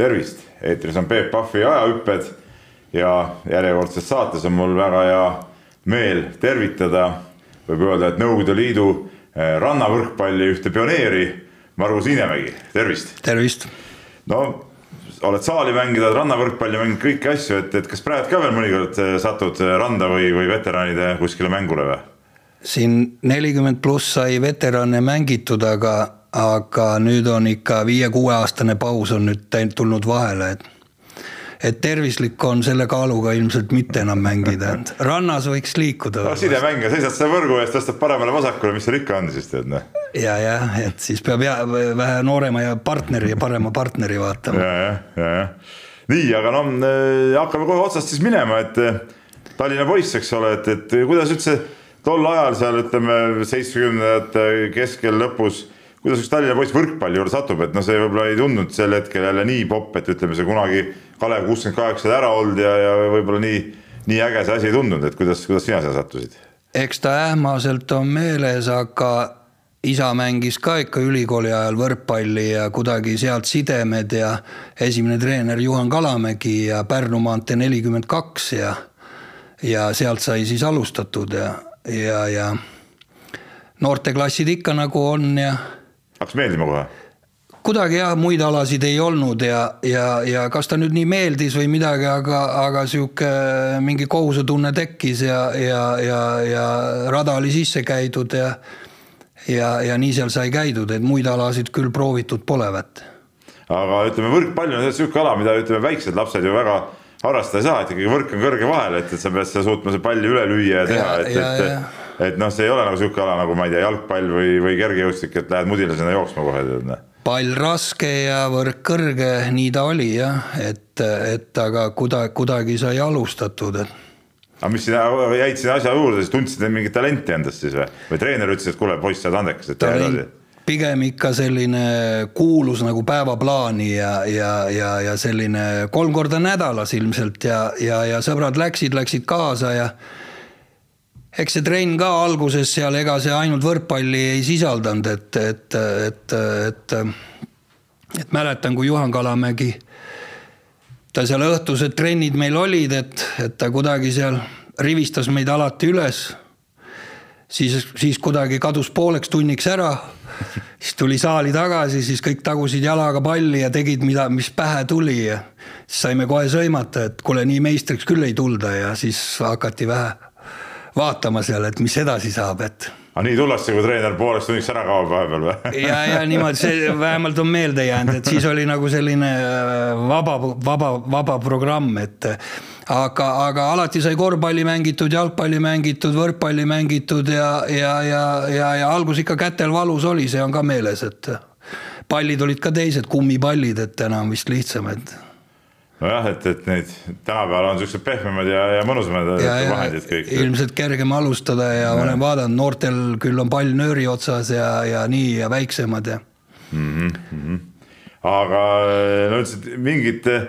tervist, eetris on Peep Pahvi ajahüpped ja järjekordses saates on mul väga hea meel tervitada, võib öelda, et Nõukogude Liidu eh, rannavõrkpalli ühte pioneeri, Margus Niinemägi, tervist. tervist. no oled saali mänginud, oled rannavõrkpalli mänginud, kõiki asju, et, et kas praegu ka veel mõnikord eh, satud randa või, või veteranide kuskile mängule või? siin nelikümmend pluss sai veterane mängitud, aga aga nüüd on ikka viie-kuueaastane paus on nüüd tulnud vahele, et et tervislik on selle kaaluga ilmselt mitte enam mängida, et rannas võiks liikuda. no sidemängija, seisad seal võrgu ees, tõstad paremale-vasakule, mis seal ikka on siis tead noh. ja, jah, et siis peab ja vähe noorema ja partneri ja parema partneri vaatama. ja, jah, ja, jah. nii, aga no äh, hakkame kohe otsast siis minema, et äh, Tallinna poiss, eks ole, et, et kuidas üldse tol ajal seal ütleme seitsmekümnendate keskel lõpus kuidas üks Tallinna poiss võrkpalli juurde satub, et noh, see võib-olla ei tundunud sel hetkel jälle nii popp, et ütleme, see kunagi Kalev kuuskümmend kaheksa ära olnud ja, ja võib-olla nii, nii äge see asi ei tundunud, et kuidas, kuidas sina seal sattusid? eks ta ähmaselt on meeles, aga isa mängis ka ikka ülikooli ajal võrkpalli ja kuidagi sealt sidemed ja esimene treener Juhan Kalamägi ja Pärnu maantee nelikümmend kaks ja ja sealt sai siis alustatud ja, ja, ja noorteklassid ikka nagu on ja hakkas meeldima kohe? kuidagi jah, muid alasid ei olnud ja, ja, ja kas ta nüüd nii meeldis või midagi, aga, aga sihuke mingi kohusetunne tekkis ja, ja, ja, ja rada oli sisse käidud ja. ja, ja nii seal sai käidud, et muid alasid küll proovitud polevat. aga ütleme, võrkpall on sihuke ala, mida ütleme, väiksed lapsed ju väga harrastada ei saa, et ikkagi võrk on kõrge vahel, et, et sa pead seda suutma see palli üle lüüa ja teha, et, et et noh, see ei ole nagu sihuke ala nagu ma ei tea, jalgpall või, või kergejõustik, et lähed mudilasena jooksma kohe tead noh. pall raske ja võrk kõrge, nii ta oli jah, et, et aga kuidagi, kuidagi sai alustatud, et aga mis sina jäid sinna asja juurde, siis tundsid mingit talenti endast siis või, või treener ütles, et kuule, poiss, sa oled andekas, et tee edasi? pigem ikka selline kuulus nagu päevaplaani ja, ja, ja, ja selline kolm korda nädalas ilmselt ja, ja, ja sõbrad läksid, läksid kaasa ja eks see trenn ka alguses seal, ega see ainult võrkpalli ei sisaldanud, et, et, et, et, et mäletan, kui Juhan Kalamägi, ta seal õhtused trennid meil olid, et, et ta kuidagi seal rivistas meid alati üles. siis, siis kuidagi kadus pooleks tunniks ära. siis tuli saali tagasi, siis kõik tagusid jalaga palli ja tegid, mida, mis pähe tuli ja siis saime kohe sõimata, et kuule, nii meistriks küll ei tulda ja siis hakati vähe vaatama seal, et mis edasi saab, et. aga nii tullakse, kui treener pooleks tunniks ära kaob vahepeal või? ja, ja niimoodi, see vähemalt on meelde jäänud, et siis oli nagu selline äh, vaba, vaba, vaba programm, et aga, aga alati sai korvpalli mängitud, jalgpalli mängitud, võrkpalli mängitud ja, ja, ja, ja, ja algus ikka kätel valus oli, see on ka meeles, et pallid olid ka teised, kummipallid, et enam vist lihtsam, et nojah, et, et neid tänapäeval on siuksed pehmemad ja, ja mõnusamad vahendid kõik. ilmselt kergem alustada ja, ja olen vaadanud, noortel küll on pall nööri otsas ja, ja nii ja väiksemad ja mm. -hmm. aga no üldiselt mingit eh,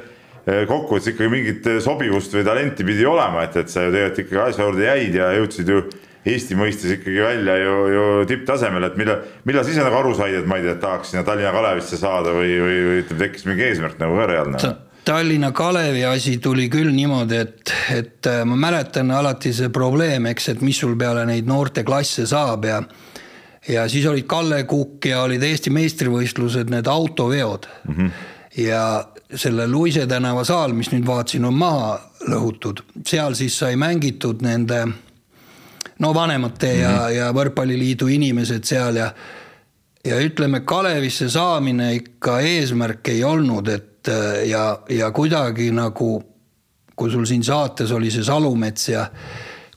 kokkuvõttes ikkagi mingit sobivust või talenti pidi olema, et, et sa ju tegelikult ikkagi asja juurde jäid ja jõudsid ju Eesti mõistes ikkagi välja ju, ju tipptasemel, et millal, millal sa ise nagu aru said, et ma ei tea, tahaks sinna Tallinna Kalevisse saada või, või, või ütleme, tekkis mingi eesmärk nagu ka reaalne? Tallinna Kalevi asi tuli küll niimoodi, et, et äh, ma mäletan alati see probleem, eks, et mis sul peale neid noorteklasse saab ja ja siis olid Kalle Kukk ja olid Eesti meistrivõistlused, need autoveod mm. -hmm. ja selle Luise tänava saal, mis nüüd vaatasin, on maha lõhutud, seal siis sai mängitud nende no vanemate mm -hmm. ja, mhm. ja võrkpalliliidu inimesed seal ja ja ütleme, Kalevisse saamine ikka eesmärk ei olnud, et et äh, ja, ja kuidagi nagu, kui sul siin saates oli see Salumets ja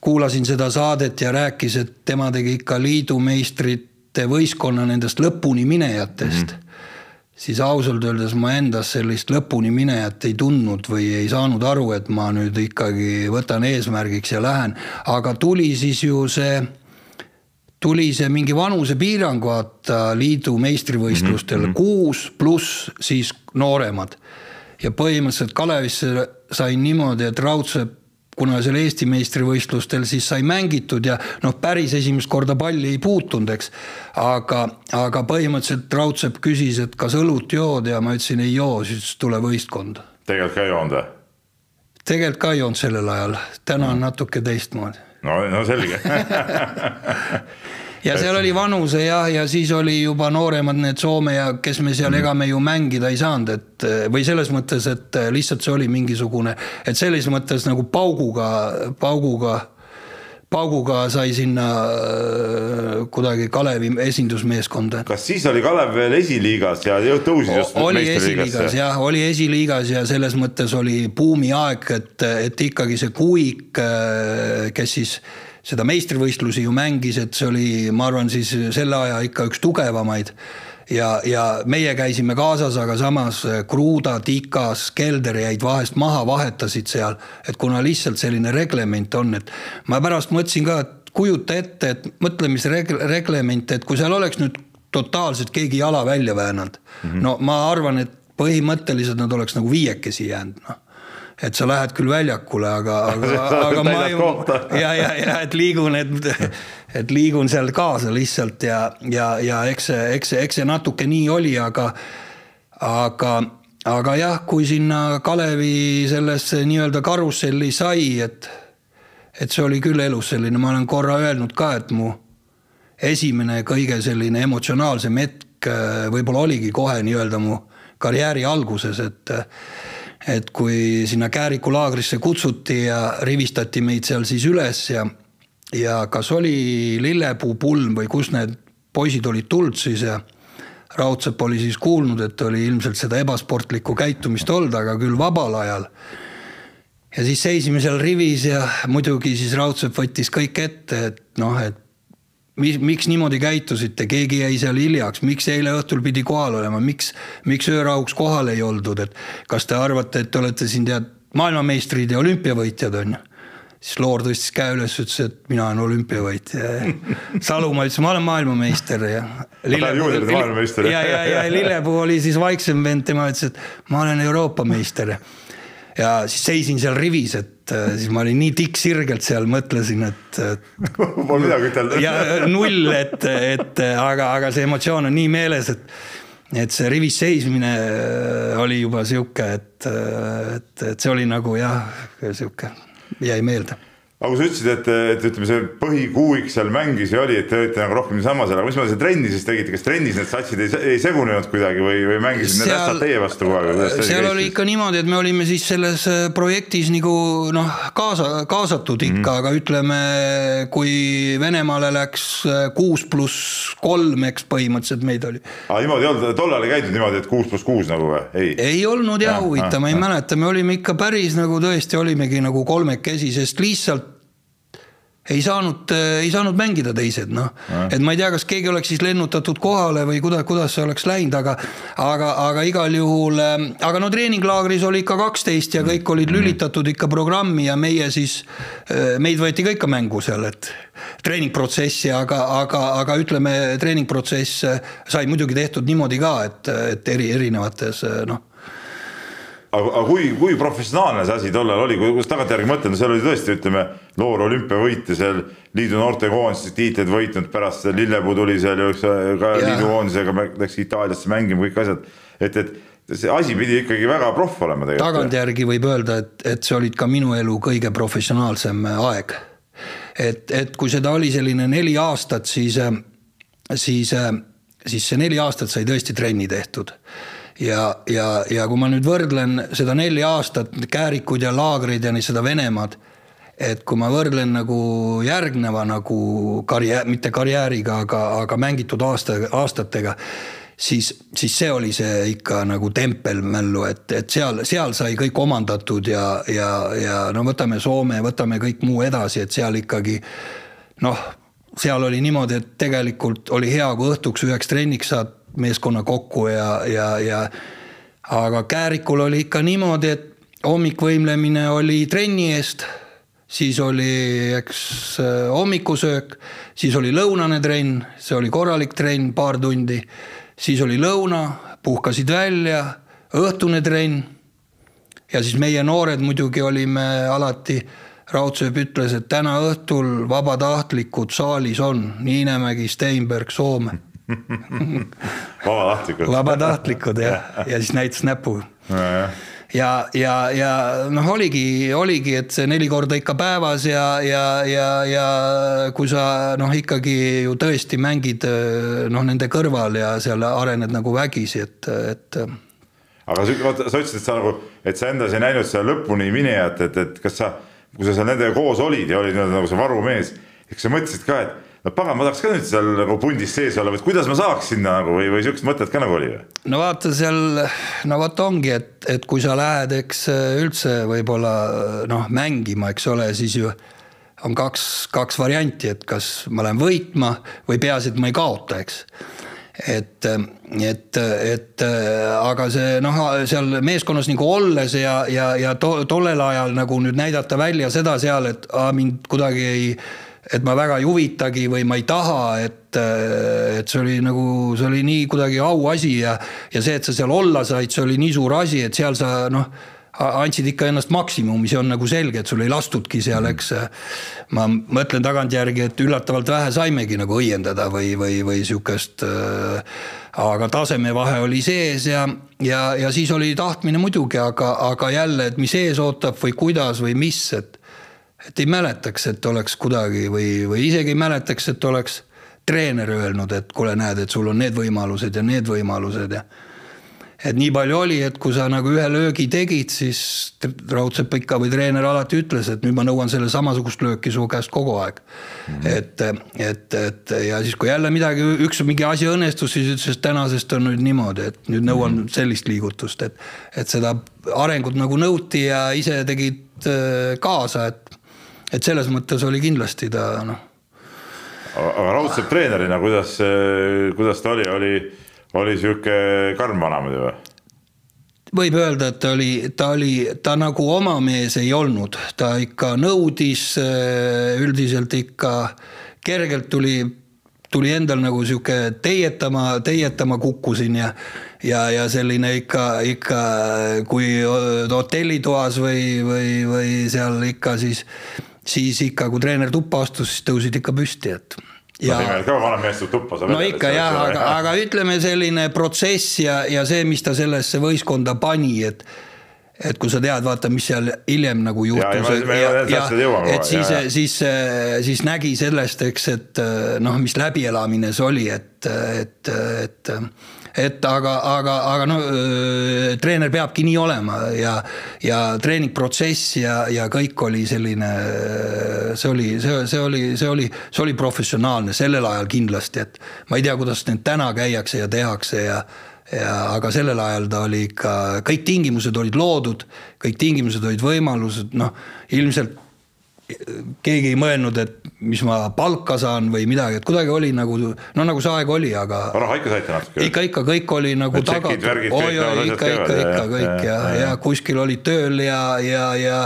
kuulasin seda saadet ja rääkis, et tema tegi ikka liidumeistrite võistkonna nendest lõpuni minejatest mm. -hmm siis ausalt öeldes ma endas sellist lõpuni minejat ei tundnud või ei saanud aru, et ma nüüd ikkagi võtan eesmärgiks ja lähen, aga tuli siis ju see tuli see mingi vanusepiirang vaata liidu meistrivõistlustel mm -hmm. kuus pluss siis nooremad. ja põhimõtteliselt Kalevisse sain niimoodi, et raudselt kuna seal Eesti meistrivõistlustel siis sai mängitud ja noh, päris esimest korda palli ei puutunud, eks. aga, aga põhimõtteliselt Raudsepp küsis, et kas õlut jood ja ma ütlesin ei joo, siis tule võistkond. tegelikult ka ei joonud või? tegelikult ka ei joonud sellel ajal, täna on natuke teistmoodi. No, no selge ja seal oli vanuse jah, ja siis oli juba nooremad need Soome ja kes me seal mm., ega me ju mängida ei saanud, et või selles mõttes, et lihtsalt see oli mingisugune, et selles mõttes nagu pauguga, pauguga pauguga sai sinna äh, kuidagi Kalevi esindusmeeskonda. kas siis oli Kalev veel esiliigas ja tõusis just oli esiliigas jah, oli esiliigas ja selles mõttes oli buumiaeg, et, et ikkagi see Kuik, äh, kes siis seda meistrivõistlusi ju mängis, et see oli, ma arvan, siis selle aja ikka üks tugevamaid ja, ja meie käisime kaasas, aga samas Kruuda, Tikas, Kelder jäid vahest maha, vahetasid seal, et kuna lihtsalt selline reglement on, et ma pärast mõtlesin ka, et kujuta ette, et mõtle, mis reg-, reglement, et kui seal oleks nüüd totaalselt keegi jala välja väänanud. Mm, -hmm. no ma arvan, et põhimõtteliselt nad oleks nagu viiekesi jäänud, noh. Et sa lähed küll väljakule, aga, aga, aga ma ei, ja, ja, ja et liigun, et, et liigun seal kaasa lihtsalt ja, ja, ja eks see, eks see, eks see natuke nii oli, aga, aga, aga jah, kui sinna Kalevi sellesse nii-öelda karusselli sai, et, et see oli küll elus selline, ma olen korra öelnud ka, et mu esimene kõige selline emotsionaalsem hetk äh, võib-olla oligi kohe nii-öelda mu karjääri alguses, et et kui sinna Kääriku laagrisse kutsuti ja rivistati meid seal siis üles ja ja kas oli lillepuu pulm või kust need poisid olid tulnud siis ja Raudsepp oli siis kuulnud, et oli ilmselt seda ebasportlikku käitumist olnud, aga küll vabal ajal. ja siis seisime seal rivis ja muidugi siis Raudsepp võttis kõik ette, et noh, et mis, miks niimoodi käitusite, keegi jäi seal hiljaks, miks eile õhtul pidi kohal olema, miks, miks öörahuks kohal ei oldud, et kas te arvate, et te olete siin tead maailmameistrid ja olümpiavõitjad on ju siis Loor tõstis käe üles, ütles, et mina olen olümpiavõitja. Salumaa ütles, ma olen maailmameister ja. ja, ja, ja Lillepuu oli siis vaiksem vend, tema ütles, et ma olen Euroopa meister ja siis seisin seal rivis, et äh, siis ma olin nii tikksirgelt seal, mõtlesin, et. Pole midagi ütelda. ja null, et, et aga, aga see emotsioon on nii meeles, et, et see rivis seismine äh, oli juba sihuke, et, et, et see oli nagu jah, sihuke jäi meelde aga kui sa ütlesid, et, et ütleme, see põhikuuik seal mängis ja oli, et te olite nagu rohkem niisama seal, aga mis mõttes trenni siis tegite, kas trennis need satsid ei, ei segunenud kuidagi või, või mängisid need ässad teie vastu kogu aeg? seal oli ikka niimoodi, et me olime siis selles äh, projektis nagu noh, kaasa, kaasatud ikka mm, -hmm. aga ütleme, kui Venemaale läks äh, kuus pluss kolm, eks põhimõtteliselt meid oli. aa, niimoodi ei olnud, tollal ei käidud niimoodi, et kuus pluss kuus nagu või? ei, ei olnud jah ja, huvitav, ma ei mäleta, me olime ikka päris nagu tõesti olimegi nagu kolmekesi, sest lihtsalt ei saanud, ei saanud mängida teised, noh. et ma ei tea, kas keegi oleks siis lennutatud kohale või kuidas, kuidas see oleks läinud, aga aga, aga igal juhul, ähm, aga no treeninglaagris oli ikka kaksteist ja kõik olid mhm. lülitatud ikka programmi ja meie siis, äh, meid võeti ka ikka mängu seal, et treeningprotsessi, aga, aga, aga ütleme, treeningprotsess äh, sai muidugi tehtud niimoodi ka, et, et eri, erinevates äh, noh aga, aga kui, kui professionaalne see asi tollal oli, kui tagantjärgi mõtled, no seal oli tõesti, ütleme, noor olümpiavõitja seal liidu noortekoondises tiitleid võitnud, pärast Lillepuu tuli seal ju ka ja. liidu koondisega läks Itaaliasse mängima, kõik asjad, et, et see asi pidi ikkagi väga proff olema tegelikult. tagantjärgi võib öelda, et, et see olid ka minu elu kõige professionaalsem aeg. et, et kui seda oli selline neli aastat, siis, siis, siis see neli aastat sai tõesti trenni tehtud ja, ja, ja kui ma nüüd võrdlen seda nelja aastat, Käärikud ja laagrid ja seda Venemaad, et kui ma võrdlen nagu järgneva nagu karjäär, mitte karjääriga, aga, aga mängitud aasta, aastatega, siis, siis see oli see ikka nagu tempel mällu, et, et seal, seal sai kõik omandatud ja, ja, ja no võtame Soome, võtame kõik muu edasi, et seal ikkagi noh, seal oli niimoodi, et tegelikult oli hea, kui õhtuks üheks trenniks saad meeskonna kokku ja, ja, ja aga Käärikul oli ikka niimoodi, et hommikvõimlemine oli trenni eest, siis oli, eks hommikusöök, siis oli lõunane trenn, see oli korralik trenn, paar tundi, siis oli lõuna, puhkasid välja, õhtune trenn ja siis meie noored muidugi olime alati Raudsepp ütles, et täna õhtul vabatahtlikud saalis on, Niinemägi, Steinberg, Soome vabatahtlikud. vabatahtlikud jah, ja siis näitas näpuga ja, ja, ja noh, oligi, oligi, et see neli korda ikka päevas ja, ja, ja, ja kui sa noh, ikkagi ju tõesti mängid noh, nende kõrval ja seal arened nagu vägisi, et, et. aga vaata, sa ütlesid, et sa nagu, et sa endas ei näinud seda lõpuni minejat, et, et kas sa, kui sa seal nendega koos olid ja olid nagu see varumees, eks sa mõtlesid ka, et no pagan, ma tahaks ka nüüd seal nagu pundis sees olla, et kuidas ma saaks sinna nagu või, või siuksed mõtted ka nagu oli või? no vaata seal, no vot ongi, et, et kui sa lähed, eks üldse võib-olla noh, mängima, eks ole, siis ju on kaks, kaks varianti, et kas ma lähen võitma või peaasi, et ma ei kaota, eks et, et, et aga see noh, seal meeskonnas nagu olles ja, ja, ja to, tollel ajal nagu nüüd näidata välja seda seal, et aa, mind kuidagi ei et ma väga ei huvitagi või ma ei taha, et, et see oli nagu, see oli nii kuidagi auasi ja, ja see, et sa seal olla said, see oli nii suur asi, et seal sa noh andsid ikka ennast maksimumi, see on nagu selge, et sul ei lastudki seal, eks. ma mõtlen tagantjärgi, et üllatavalt vähe saimegi nagu õiendada või, või, või sihukest äh,. aga tasemevahe oli sees ja, ja, ja siis oli tahtmine muidugi, aga, aga jälle, et mis ees ootab või kuidas või mis, et et ei mäletaks, et oleks kuidagi või, või isegi ei mäletaks, et oleks treener öelnud, et kuule, näed, et sul on need võimalused ja need võimalused ja. et nii palju oli, et kui sa nagu ühe löögi tegid, siis Raudsepp ikka või treener alati ütles, et nüüd ma nõuan selle samasugust lööki su käest kogu aeg mm. -hmm. et, et, et ja siis, kui jälle midagi, üks mingi asi õnnestus, siis ütles, et tänasest on nüüd niimoodi, et nüüd nõuan mm -hmm. sellist liigutust, et, et seda arengut nagu nõuti ja ise tegid äh, kaasa, et et selles mõttes oli kindlasti ta noh. aga raudselt treenerina, kuidas, kuidas ta oli, oli, oli sihuke karm vana muidu või? võib öelda, et ta oli, ta oli, ta nagu oma mees ei olnud, ta ikka nõudis üldiselt ikka kergelt tuli, tuli endal nagu sihuke teietama, teietama kukkusin ja ja, ja selline ikka, ikka kui hotellitoas või, või, või seal ikka siis siis ikka, kui treener tuppa astus, siis tõusid ikka püsti, et. ja no, ka vanem mees tuleb tuppa. no ikka jah, aga, aga ütleme, selline protsess ja, ja see, mis ta sellesse võistkonda pani, et et kui sa tead, vaata, mis seal hiljem nagu juhtus. et siis, siis, siis nägi sellest, eks, et noh, mis läbielamine see oli, et, et, et et aga, aga, aga no treener peabki nii olema ja, ja treeningprotsess ja, ja kõik oli selline, see oli, see, see oli, see oli, see oli professionaalne sellel ajal kindlasti, et ma ei tea, kuidas need täna käiakse ja tehakse ja ja aga sellel ajal ta oli ikka, kõik tingimused olid loodud, kõik tingimused olid võimalused, noh ilmselt keegi ei mõelnud, et mis ma palka saan või midagi, et kuidagi oli nagu no nagu see aeg oli, aga. raha ikka saite natuke? ikka, ikka kõik oli nagu tagatud. oi, oi ikka, ikka, ikka kõik ja, ja, ja kuskil olid tööl ja, ja, ja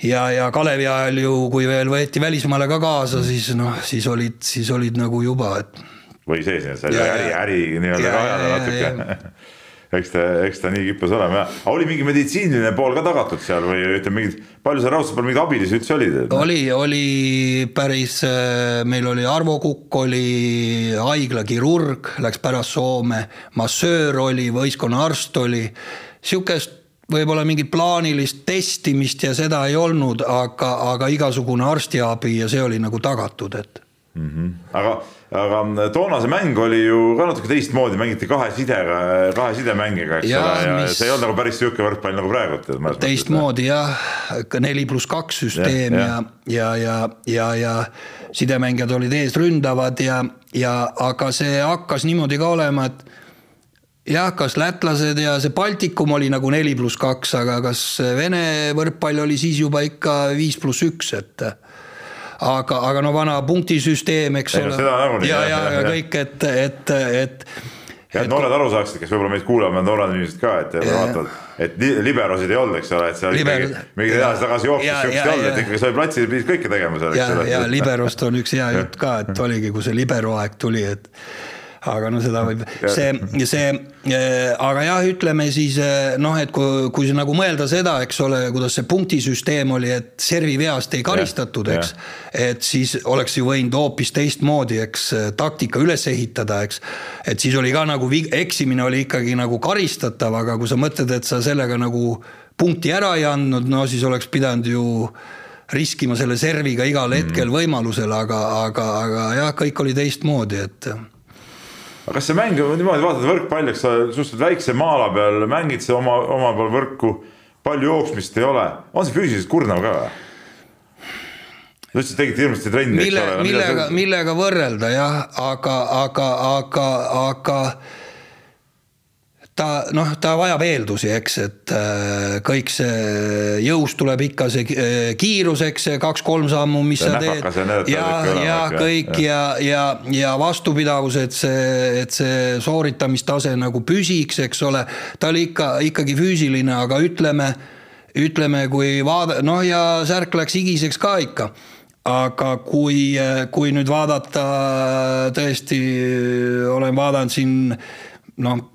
ja, ja Kalevi ajal ju, kui veel võeti välismaale ka kaasa, siis noh, siis olid, siis olid nagu juba, et. või sees, äri, äri nii-öelda ka ajada natuke eks ta, eks ta nii kippus olema ja, aga oli mingi meditsiiniline pool ka tagatud seal või ütleme mingid, palju seal raudselt mingeid abilisi üldse oli? oli, oli päris, äh, meil oli Arvo Kukk oli haiglakirurg, läks pärast Soome, massöör oli, võistkonnaarst oli, sihukest võib-olla mingit plaanilist testimist ja seda ei olnud, aga, aga igasugune arstiabi ja see oli nagu tagatud, et mm. -hmm. aga aga toona see mäng oli ju ka natuke teistmoodi, mängiti kahe sidega, kahe sidemängiga, eks ja, ole, ja mis... see ei olnud nagu päris sihuke võrkpall nagu praegu. teistmoodi jah, neli pluss kaks süsteem ja, ja, ja, ja, ja, ja sidemängijad olid eesründavad ja, ja aga see hakkas niimoodi ka olema, et jah, kas lätlased ja see Baltikum oli nagu neli pluss kaks, aga kas Vene võrkpall oli siis juba ikka viis pluss üks, et aga, aga no vana punktisüsteem, eks ei, ole. ja, ja, ja kõik, et, et, et ja et noored aru saaksid, kes võib-olla meid kuulavad, noored inimesed ka, et vaatavad, et liberosid ei olnud, eks ole, et seal Liber... ikkagi mingid edasi-tagasi jooksus siukest ei olnud, et ikkagi sai platsil pidid kõike tegema seal, eks ole. ja liberost on üks hea jutt ka, et oligi, kui see libero aeg tuli, et aga no seda võib, see, see, äh, aga jah, ütleme siis äh, noh, et kui, kui nagu mõelda seda, eks ole, kuidas see punktisüsteem oli, et serviveast ei karistatud, eks. et siis oleks ju võinud hoopis teistmoodi, eks, taktika üles ehitada, eks. et siis oli ka nagu eksimine oli ikkagi nagu karistatav, aga kui sa mõtled, et sa sellega nagu punkti ära ei andnud, no siis oleks pidanud ju riskima selle serviga igal hetkel mm. võimalusel, aga, aga, aga jah, kõik oli teistmoodi, et aga kas see mäng, niimoodi vaatad võrkpalli, eks sa suhteliselt väikse maa-ala peal mängid sa oma, oma pool võrku, palju jooksmist ei ole, on see füüsiliselt kurnav ka või? sa ütlesid, tegite hirmsasti trenni, eks ole. millega, millega võrrelda jah, aga, aga, aga, aga ta noh, ta vajab eeldusi, eks, et äh, kõik see jõust tuleb ikka see äh, kiirus, eks see kaks-kolm sammu, mis sa teed. ja, ja kõik ja, ja, ja vastupidavus, et see, et see sooritamistase nagu püsiks, eks ole. ta oli ikka ikkagi füüsiline, aga ütleme, ütleme, kui vaada-, noh ja särk läks higiseks ka ikka aga kui, kui nüüd vaadata tõesti, olen vaadanud siin noh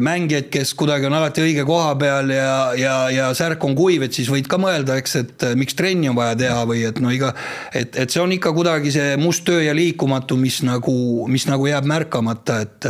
mängijaid, kes kuidagi on alati õige koha peal ja, ja, ja särk on kuiv, et siis võid ka mõelda, eks, et miks trenni on vaja teha või et no iga, et, et see on ikka kuidagi see must töö ja liikumatu, mis nagu, mis nagu jääb märkamata, et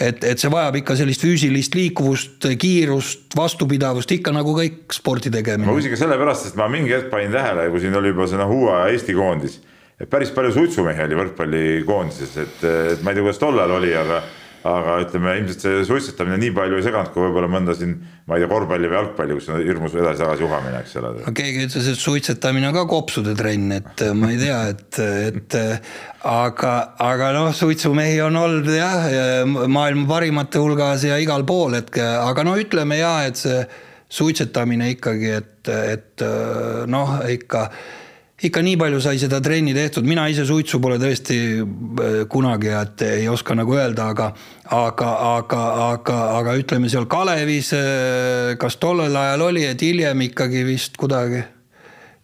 et, et see vajab ikka sellist füüsilist liikuvust, kiirust, vastupidavust, ikka nagu kõik spordi tegemine. ma küsin ka sellepärast, sest ma mingi hetk panin tähele, kui siin oli juba see noh, uue Eesti koondis, et päris palju suitsumehi oli võrkpallikoondises, et, et ma ei tea, kuidas tollal oli, aga aga ütleme ilmselt see suitsetamine nii palju ei seganud, kui võib-olla mõnda siin, ma ei tea, korvpalli või jalgpalli, kus on hirmus edasi-tagasi uhamine, eks ole. keegi ütles, et suitsetamine on ka kopsude trenn, et äh, ma ei tea, et, et äh, aga, aga noh, suitsumehi on olnud jah, maailma parimate hulgas ja igal pool, et aga no ütleme ja, et see suitsetamine ikkagi, et, et äh, noh, ikka ikka nii palju sai seda trenni tehtud, mina ise suitsu pole tõesti äh, kunagi, et ei oska nagu öelda, aga, aga, aga, aga, aga ütleme seal Kalevis, äh, kas tollel ajal oli, et hiljem ikkagi vist kuidagi.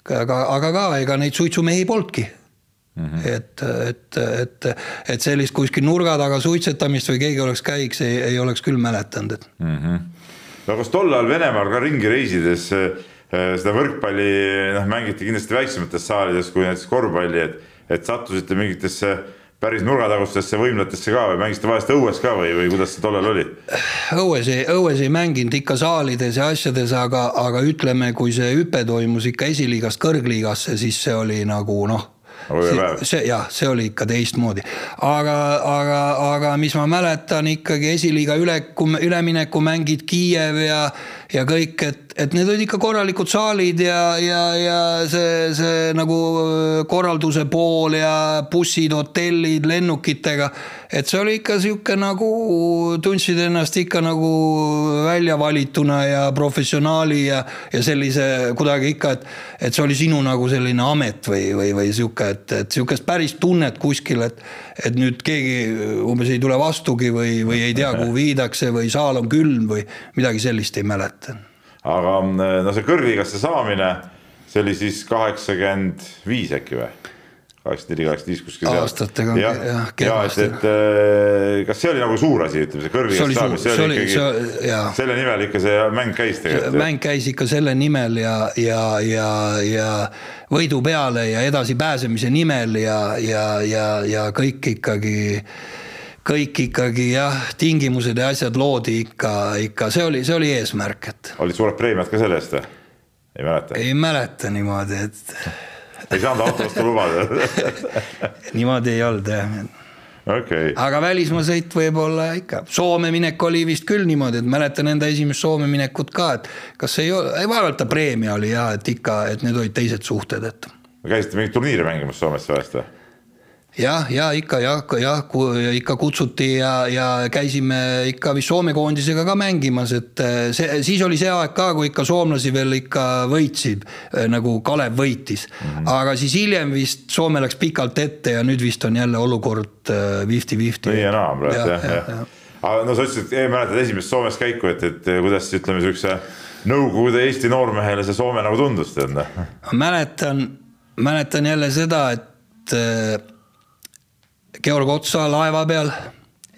aga, aga ka ega neid suitsumehi polnudki mm. -hmm. et, et, et, et sellist kuskil nurga taga suitsetamist või keegi oleks käiks, ei, oleks küll mäletanud, et mm. -hmm. no kas tol ajal Venemaal ka ringi reisides Äh, seda võrkpalli noh, mängiti kindlasti väiksemates saalides kui näiteks korvpalli, et, et sattusite mingitesse päris nurgatagustesse võimlatesse ka või mängisite vahest õues ka või, või kuidas see tollal oli? õues ei, õues ei mänginud ikka saalides ja asjades, aga, aga ütleme, kui see hüpe toimus ikka esiliigast kõrgliigasse, siis see oli nagu noh see, see jah, see oli ikka teistmoodi, aga, aga, aga mis ma mäletan ikkagi esiliiga üleku, ülemineku mängid Kiiev ja, ja kõik, et et need olid ikka korralikud saalid ja, ja, ja see, see nagu äh, korralduse pool ja bussid, hotellid lennukitega. et see oli ikka sihuke nagu, tundsid ennast ikka nagu välja valituna ja professionaali ja, ja sellise kuidagi ikka, et, et see oli sinu nagu selline amet või, või, või sihuke, et, et sihukest päris tunnet kuskil, et, et nüüd keegi umbes ei tule vastugi või, või ei tea, kuhu viidakse või saal on külm või midagi sellist ei mäleta aga eh, no see kõrgliigasse saamine, see oli siis kaheksakümmend viis äkki või? kaheksakümmend neli, kaheksakümmend viis kuskil seal. aastatega jah, jah, ja et, et eh, kas see oli nagu suur asi, ütleme see kõrgliigasse saamine, see oli ikkagi, selle nimel ikka see mäng käis tegelikult. mäng käis ikka selle nimel ja, ja, ja, ja võidu peale ja edasipääsemise nimel ja, ja, ja, ja kõik ikkagi kõik ikkagi jah, tingimused ja asjad loodi ikka, ikka see oli, see oli eesmärk, et. olid suured preemiad ka selle eest või? ei mäleta? ei mäleta niimoodi, et. ei saanud auto osta lubada niimoodi ei olnud jah okay.. aga välismaa sõit võib-olla ikka, Soome minek oli vist küll niimoodi, et mäletan enda esimest Soome minekut ka, et kas ei ole, ei vaevalt ta preemia oli ja et ikka, et need olid teised suhted, et. käisite mingit turniiri mängimas Soomes vahest või? Jah, ja ikka jah, jah, ikka kutsuti ja, ja käisime ikka vist Soome koondisega ka mängimas, et eh, see, siis oli see aeg ka, kui ikka soomlasi veel ikka võitsid, eh, nagu Kalev võitis mm. -hmm. aga siis hiljem vist Soome läks pikalt ette ja nüüd vist on jälle olukord fifty-fifty. nii ja naa praegu jah, jah, jah. aga no sa ütlesid, mäletad esimest Soomes käiku, et, et kuidas ütleme, siukse Nõukogude Eesti noormehele see Soome nagu tundus tead? mäletan, mäletan jälle seda, et Georg Otsa laeva peal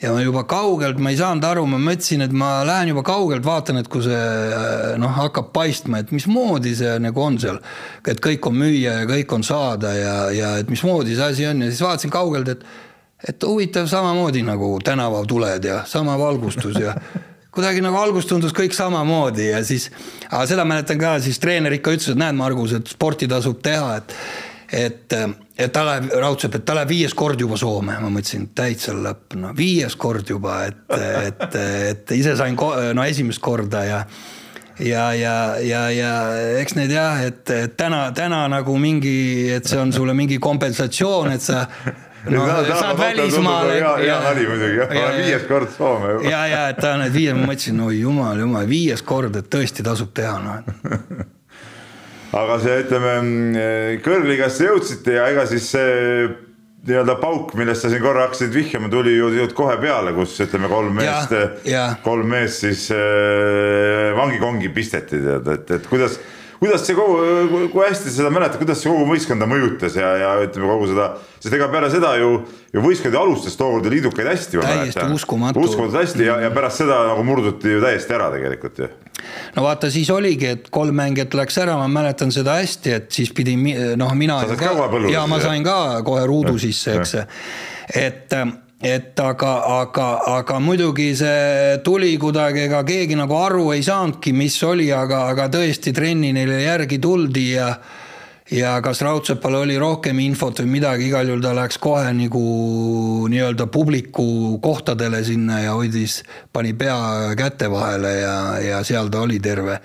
ja ma juba kaugelt, ma ei saanud aru, ma mõtlesin, et ma lähen juba kaugelt, vaatan, et kui see noh, hakkab paistma, et mismoodi see nagu on seal. et kõik on müüa ja kõik on saada ja, ja et mismoodi see asi on ja siis vaatasin kaugelt, et et huvitav samamoodi nagu tänavatuled ja sama valgustus ja kuidagi nagu algus tundus kõik samamoodi ja siis, aga seda mäletan ka, siis treener ikka ütles, et näed, Margus, et sporti tasub teha, et et, et ta läheb, raudselt, et ta läheb viies kord juba Soome, ma mõtlesin, täitsa lõpp, no viies kord juba, et, et, et ise sain no esimest korda ja ja, ja, ja, ja eks need jah, et täna, täna nagu mingi, et see on sulle mingi kompensatsioon, et sa no saad välismaale. hea, hea nali muidugi, viies kord Soome juba. ja, ja et ta on, et viies, ma mõtlesin, oi jumal, jumal, viies kord, et tõesti tasub teha, noh aga see, ütleme kõrgligasse jõudsite ja ega siis see nii-öelda pauk, millest sa siin korra hakkasid vihjama, tuli ju kohe peale, kus ütleme, kolm meest, kolm meest siis äh, vangikongi pisteti, tead, et, et kuidas, kuidas see kogu, kui hästi seda mäletad, kuidas see kogu võistkonda mõjutas ja, ja ütleme kogu seda, sest ega peale seda ju, ju võistkond ju alustas tookord ju liidukaid hästi. täiesti uskumatu. uskumatult hästi ja, ja pärast seda nagu murduti ju täiesti ära tegelikult ju no vaata, siis oligi, et kolm mängijat läks ära, ma mäletan seda hästi, et siis pidi noh, mina. ja ma sain ka kohe ruudu sisse, eks. et, et aga, aga, aga muidugi see tuli kuidagi, ega keegi nagu aru ei saanudki, mis oli, aga, aga tõesti trenni neile järgi tuldi ja ja kas Raudsepal oli rohkem infot või midagi, igal juhul ta läks kohe nagu nii-öelda publiku kohtadele sinna ja hoidis, pani pea käte vahele ja, ja seal ta oli terve,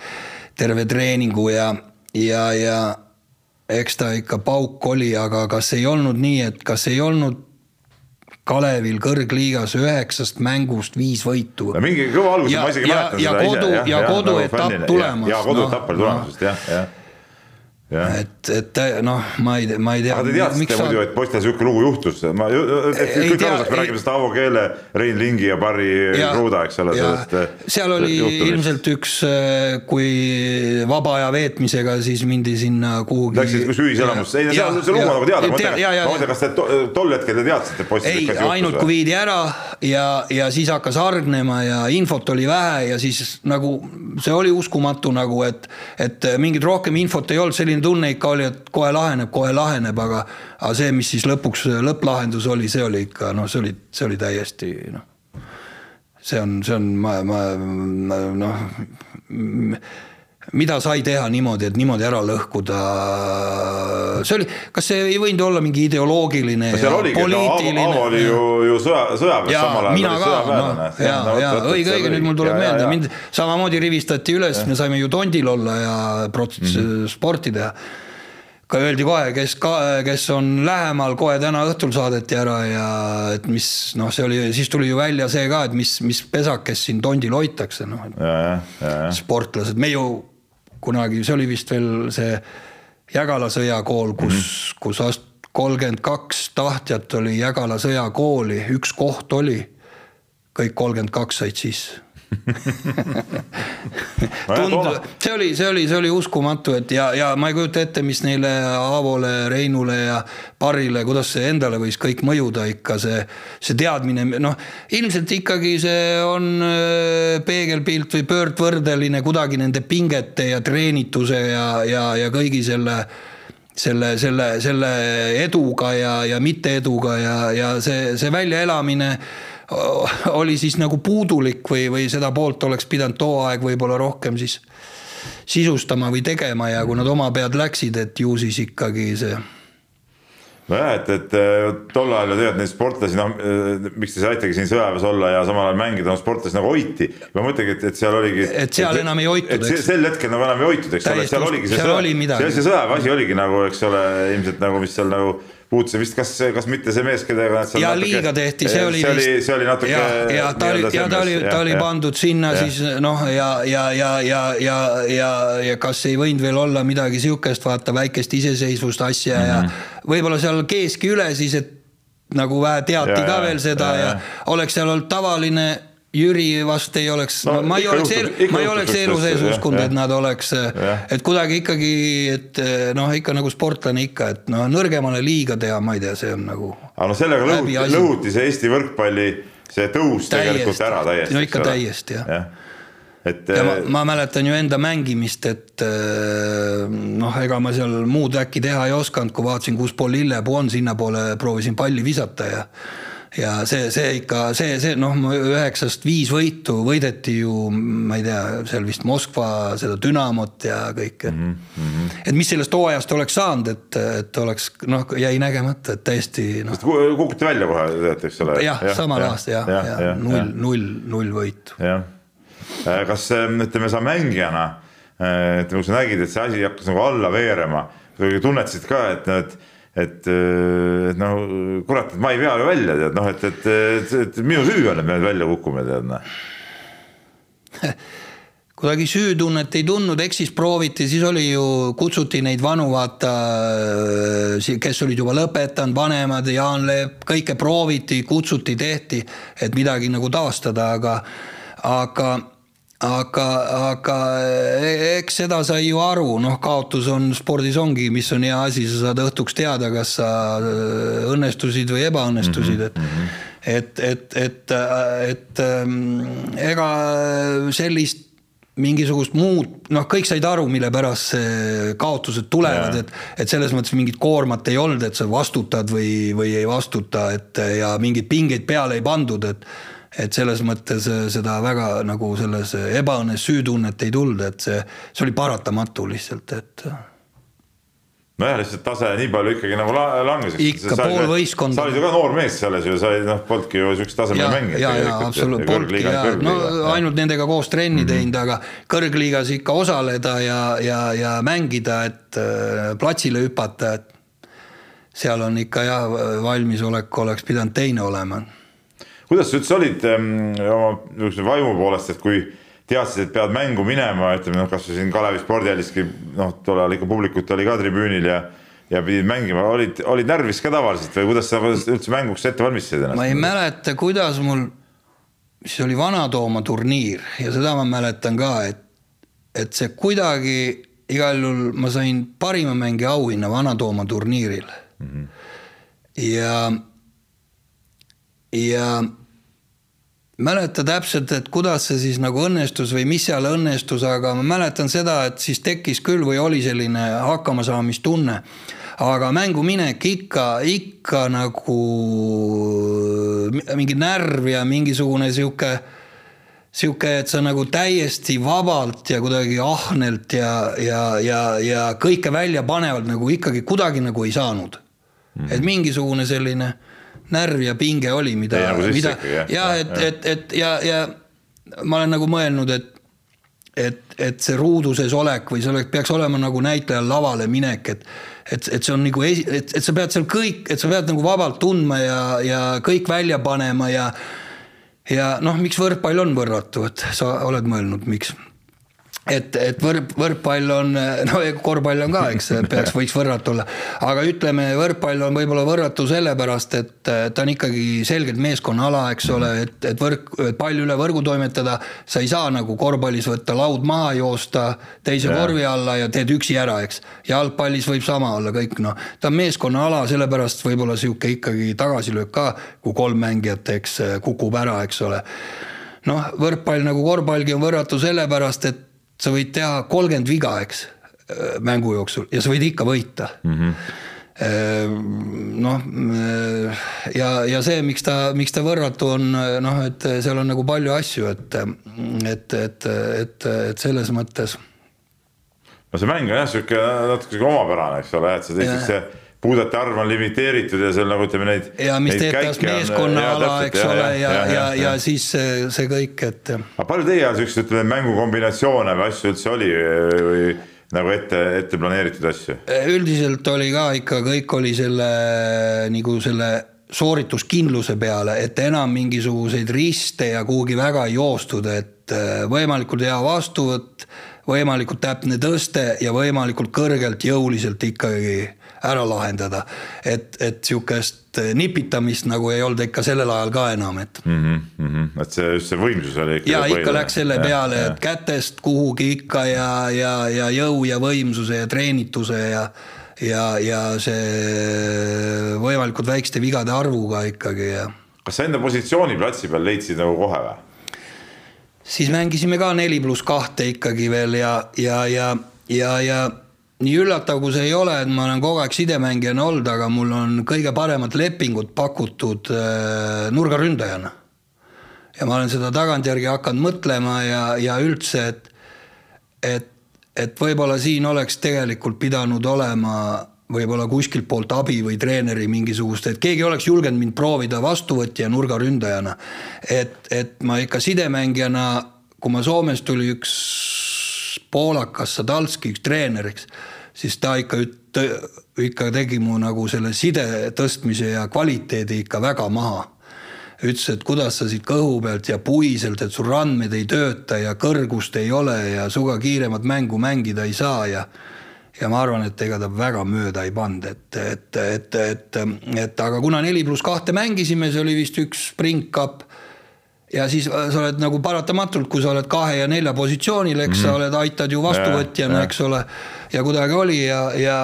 terve treeningu ja, ja, ja eks ta ikka pauk oli, aga kas ei olnud nii, et kas ei olnud Kalevil kõrgliigas üheksast mängust viis võitu. no mingi kõva algus, ma isegi mäletan seda ise. ja kodu, ja koduetapp tulemas. ja koduetapp oli tulemas just jah, jah et, et noh, ma ei, ma ei tea. aga te teadsite muidu sa..., et poistel niisugune lugu juhtus, ma, et kõik tea, aluseks me räägime seda Avo Keele, Rein Lingi ja Barry Kruda, eks ole. seal oli juhtumist. ilmselt üks, äh, kui vaba aja veetmisega siis mindi sinna kuhugi. Läksid kus ühiselamusse, ei no seal see lugu on nagu teada, ma mõtlen, kas te tol hetkel te teadsite, et poistel ikka juhtus? ainult kui viidi ära ja, ja siis hakkas hargnema ja infot oli vähe ja siis nagu see oli uskumatu nagu, et, et mingit rohkem infot ei olnud, selline tunne ikka oli, et kohe laheneb, kohe laheneb, aga, aga see, mis siis lõpuks lõpplahendus oli, see oli ikka noh, see oli, see oli täiesti noh. see on, see on, ma, ma noh mida sai teha niimoodi, et niimoodi ära lõhkuda. see oli, kas see ei võinud olla mingi ideoloogiline no, ja oligi, poliitiline no,? Aavo oli ju, ju sõja, sõjaväes samal ajal. mina ka, noh, ja, ja õige, õige, nüüd mul tuleb ja, meelde, mind samamoodi rivistati üles, me saime ju tondil olla ja prots- mm -hmm. sporti teha ka öeldi kohe, kes ka, kes on lähemal, kohe täna õhtul saadeti ära ja et mis noh, see oli, siis tuli ju välja see ka, et mis, mis pesakest siin tondil hoitakse, noh. sportlased, me ju kunagi, see oli vist veel see Jägala sõjakool, kus mm, -hmm. kus ast-, kolmkümmend kaks tahtjat oli Jägala sõjakooli, üks koht oli, kõik kolmkümmend kaks said sisse tund-, see oli, see oli, see oli uskumatu, et ja, ja ma ei kujuta ette, mis neile Aavole, Reinule ja Barrile, kuidas see endale võis kõik mõjuda ikka see, see teadmine, noh, ilmselt ikkagi see on äh, peegelpilt või pöördvõrdeline kuidagi nende pingete ja treenituse ja, ja, ja kõigi selle selle, selle, selle eduga ja, ja mitte-eduga ja, ja see, see väljaelamine oli siis nagu puudulik või, või seda poolt oleks pidanud too aeg võib-olla rohkem siis sisustama või tegema ja kui nad oma pead läksid, et ju siis ikkagi see nojah, et, et tol ajal ju tegelikult neid sportlasi, noh, miks te saitegi siin sõjaväes olla ja samal ajal mängida, noh, sportlasi nagu hoiti. ma mõtlengi, et, et seal oligi. et seal et, enam ei hoitud, eks. sel hetkel nagu enam ei hoitud, eks ole, seal oligi see sõjaväe, see, see sõjaväe asi oligi nagu, eks ole, ilmselt nagu, mis seal nagu puutusin vist, kas, kas mitte see mees, kellega nad ja natuke, liiga tehti, see oli see oli, see oli natuke ja, ja ta oli, ja ta oli, ta oli pandud sinna ja. siis noh, ja, ja, ja, ja, ja, ja, ja kas ei võinud veel olla midagi sihukest, vaata väikest iseseisvust asja mm -hmm. ja mhm. võib-olla seal keeski üle siis, et nagu vähe teati ja, ka veel seda ja, ja, ja oleks seal olnud tavaline Jüri vast ei oleks No ma ei oleks ma ei oleks elu sees uskunud, et nad oleks et kuidagi ikkagi, et noh, ikka nagu sportlane ikka, et no nõrgemale liiga teha, ma ei tea, see on nagu aga no sellega lõhuti, lõhuti see Eesti võrkpalli see tõus tegelikult täiesti ära täiesti. no ikka täiesti jah. Jah, et ja ma, eh, ma mäletan ju enda mängimist, et äh, noh, ega ma seal muud äkki teha ei osanud, kui vaatasin, kus pool lillepuu on, sinnapoole proovisin palli visata ja ja see, see ikka see, see noh, üheksast viis võitu võideti ju, ma ei tea, seal vist Moskva seda Dünamot ja kõike mm. -hmm. et mis sellest hooajast oleks saanud, et, et oleks noh, jäi nägemata, et täiesti noh, kukuti välja kohe, teate, eks ole. jah ja,, samal aastal jah, ja, ja null, null, null võitu. jah, kas äh, ütleme, sa mängijana, ütleme, kui sa nägid, et see asi hakkas nagu alla veerema, tunnetasid ka, et, et et, et noh, kurat, ma ei vea ju välja, tead noh, et, et, et, et minu süü on, et me välja kukume, tead noh. kuidagi süütunnet ei tundnud, eks siis prooviti, siis oli ju, kutsuti neid vanu, vaata, kes olid juba lõpetanud, vanemad, Jaan Leep, kõike prooviti, kutsuti, tehti, et midagi nagu taastada, aga, aga aga, aga eks seda sai ju aru, noh, kaotus on spordis ongi, mis on hea asi, sa saad õhtuks teada, kas sa äh, õnnestusid või ebaõnnestusid, et et, et, et, et ähm, ega sellist mingisugust muud, noh, kõik said aru, mille pärast see kaotused tulevad, et et selles mõttes mingit koormat ei olnud, et sa vastutad või, või ei vastuta, et ja mingeid pingeid peale ei pandud, et et selles mõttes äh, seda väga nagu selles ebaõnnes süütunnet ei tulnud, et see, see oli paratamatu lihtsalt, et nojah, lihtsalt tase nii palju ikkagi nagu la- langes. Ikka pool võistkonda. sa olid ju ka noor mees selles ju, sa olid noh, polnudki ju siukest tasemel ja, mängija. ja, ja absoluutselt, polnudki ja no ainult nendega koos trenni teinud, aga kõrgliigas ikka osaleda ja, ja, ja mängida, et äh, platsile hüpata, et seal on ikka jah, valmisolek oleks pidanud teine olema kuidas sa üldse olid ähm, oma niisuguse vaimu poolest, et kui teadsid, et pead mängu minema, ütleme noh, kasvõi siin Kalevi spordihalliski noh, tol ajal ikka publikut oli ka tribüünil ja ja pidid mängima, olid, olid närvis ka tavaliselt või kuidas sa üldse mänguks ette valmistasid ennast? ma ei mäleta, kuidas mul, siis oli Vana-Tooma turniir ja seda ma mäletan ka, et, et see kuidagi igal juhul ma sain parima mängija auhinna Vana-Tooma turniiril mm. -hmm. ja, ja mäleta täpselt, et kuidas see siis nagu õnnestus või mis seal õnnestus, aga ma mäletan seda, et siis tekkis küll või oli selline hakkamasaamistunne. aga mänguminek ikka, ikka nagu mingi närv ja mingisugune sihuke, sihuke, et sa nagu täiesti vabalt ja kuidagi ahnelt ja, ja, ja, ja kõike väljapanevalt nagu ikkagi kuidagi nagu ei saanud mm. -hmm. et mingisugune selline närv ja pinge oli, mida nagu, mida jah? ja et, et, et ja, ja ma olen nagu mõelnud, et et, et see ruudu sees olek või see oleks, peaks olema nagu näitlejal lavale minek, et et, et see on nagu, et, et sa pead seal kõik, et sa pead nagu vabalt tundma ja, ja kõik välja panema ja ja noh, miks võrkpall on võrratu, et sa oled mõelnud, miks? et, et võrk, võrkpall on, no ja korvpall on ka, eks peaks, võiks võrratu olla, aga ütleme, võrkpall on võib-olla võrratu sellepärast, et ta on ikkagi selgelt meeskonnaala, eks ole, et, et võrk, pall üle võrgu toimetada, sa ei saa nagu korvpallis võtta laud maha joosta teise Jaa. korvi alla ja teed üksi ära, eks. jalgpallis võib sama olla kõik noh, ta on meeskonnaala, sellepärast võib-olla sihuke ikkagi tagasilöök ka, kui kolm mängijat, eks kukub ära, eks ole noh, võrkpall nagu korvpallgi on võrratu sellepärast, et sa võid teha kolmkümmend viga, eks, mängu jooksul ja sa võid ikka võita mm. -hmm. noh, ja, ja see, miks ta, miks ta võrratu on, noh, et seal on nagu palju asju, et, et, et, et, et selles mõttes no see mäng on jah, sihuke natuke omapärane, eks ole, et see teiseks see puudete arv on limiteeritud ja seal nagu ütleme neid. ja mis teeb tast meeskonnaala, eks ole, ja, ja, ja, ja siis see, see kõik, et. aga palju teie ajal siukseid ütleme mängukombinatsioone või asju üldse oli või, või nagu ette, ette planeeritud asju? üldiselt oli ka ikka, kõik oli selle nagu selle soorituskindluse peale, et enam mingisuguseid riste ja kuhugi väga ei joostud, et äh, võimalikult hea vastuvõtt, võimalikult täpne tõste ja võimalikult kõrgelt jõuliselt ikkagi ära lahendada. et, et sihukest nipitamist nagu ei olnud ikka sellel ajal ka enam, et mm. -hmm. et see, just see võimsus oli ikka. ja ikka läks selle peale, et kätest kuhugi ikka ja, ja, ja jõu ja võimsuse ja treenituse ja ja, ja see võimalikult väikeste vigade arvuga ikkagi ja. kas sa enda positsiooni platsi peal leidsid nagu kohe või? Siis mängisime ka neli pluss kahte ikkagi veel ja, ja, ja, ja, ja nii üllatav, kui see ei ole, et ma olen kogu aeg sidemängijana olnud, aga mul on kõige paremat lepingut pakutud äh, nurgaründajana. ja ma olen seda tagantjärgi hakanud mõtlema ja, ja üldse, et, et, et võib-olla siin oleks tegelikult pidanud olema võib-olla kuskilt poolt abi või treeneri mingisugust, et keegi oleks julgenud mind proovida vastuvõtja nurgaründajana. et, et ma ikka sidemängijana, kui ma Soomes tuli üks poolakas Sadalski, üks treener, eks, siis ta ikka, ikka tegi mu nagu selle side tõstmise ja kvaliteedi ikka väga maha ütles, et kuidas sa siit kõhu pealt ja puiselt, et sul randmed ei tööta ja kõrgust ei ole ja suga kiiremat mängu mängida ei saa ja ja ma arvan, et ega ta väga mööda ei pannud, et, et, et, et, et aga kuna neli pluss kahte mängisime, see oli vist üks spring cup. ja siis sa oled nagu paratamatult, kui sa oled kahe ja nelja positsioonil, eks mm -hmm. sa mhm. oled, aitad ju vastuvõtjana, eks ole. ja kuidagi oli ja, ja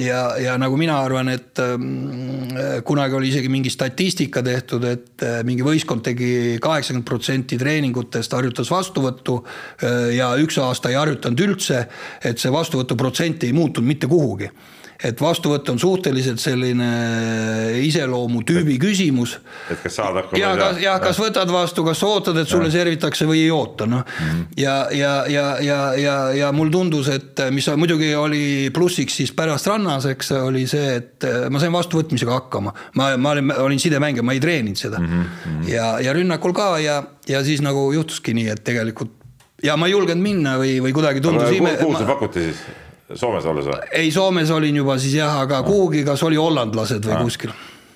ja, ja nagu mina arvan, et äh, kunagi oli isegi mingi statistika tehtud, et äh, mingi võistkond tegi kaheksakümmend protsenti treeningutest harjutas vastuvõttu äh, ja üks aasta ei harjutanud üldse, et see vastuvõtu protsent ei muutunud mitte kuhugi et vastuvõtt on suhteliselt selline iseloomu tüübi küsimus. et kas saad hakkama. ja kas, jah, kas võtad vastu, kas ootad, et sulle servitakse või ei oota, noh mm -hmm. ja, ja, ja, ja, ja, ja mul tundus, et mis muidugi oli plussiks siis pärast rannas, eks oli see, et ma sain vastuvõtmisega hakkama. ma, ma olin, olin sidemängija, ma ei treeninud seda mm. -hmm. ja, ja rünnakul ka ja, ja siis nagu juhtuski nii, et tegelikult ja ma ei julgenud minna või, või kuidagi tundus ime. kuhu see pakuti siis? Soomes olles või? ei, Soomes olin juba siis jah, aga kuhugi, kas oli hollandlased või aha. kuskil.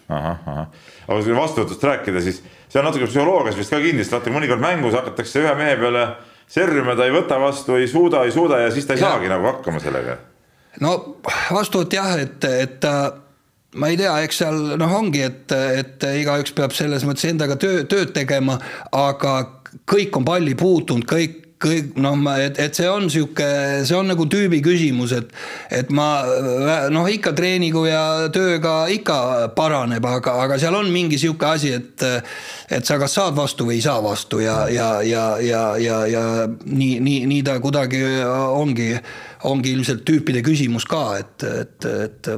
ahah, ahah, aga kui vastuvõtust rääkida, siis see on natuke psühholoogias vist ka sest vaata mõnikord mängus hakatakse ühe mehe peale servima, ta ei võta vastu, ei suuda, ei suuda ja siis ta ei ja. saagi nagu hakkama sellega. no vastuvõtt jah, et, et ta ma ei tea, eks seal noh, ongi, et, et igaüks peab selles mõttes endaga töö, tööd tegema, aga kõik on palli puutunud, kõik kõik noh, et, et see on sihuke, see on nagu tüübi küsimus, et, et ma noh, ikka treeningu ja tööga ikka paraneb, aga, aga seal on mingi sihuke asi, et, et sa kas saad vastu või ei saa vastu ja, ja, ja, ja, ja, ja nii, nii, nii ta kuidagi ongi, ongi ilmselt tüüpide küsimus ka, et, et, et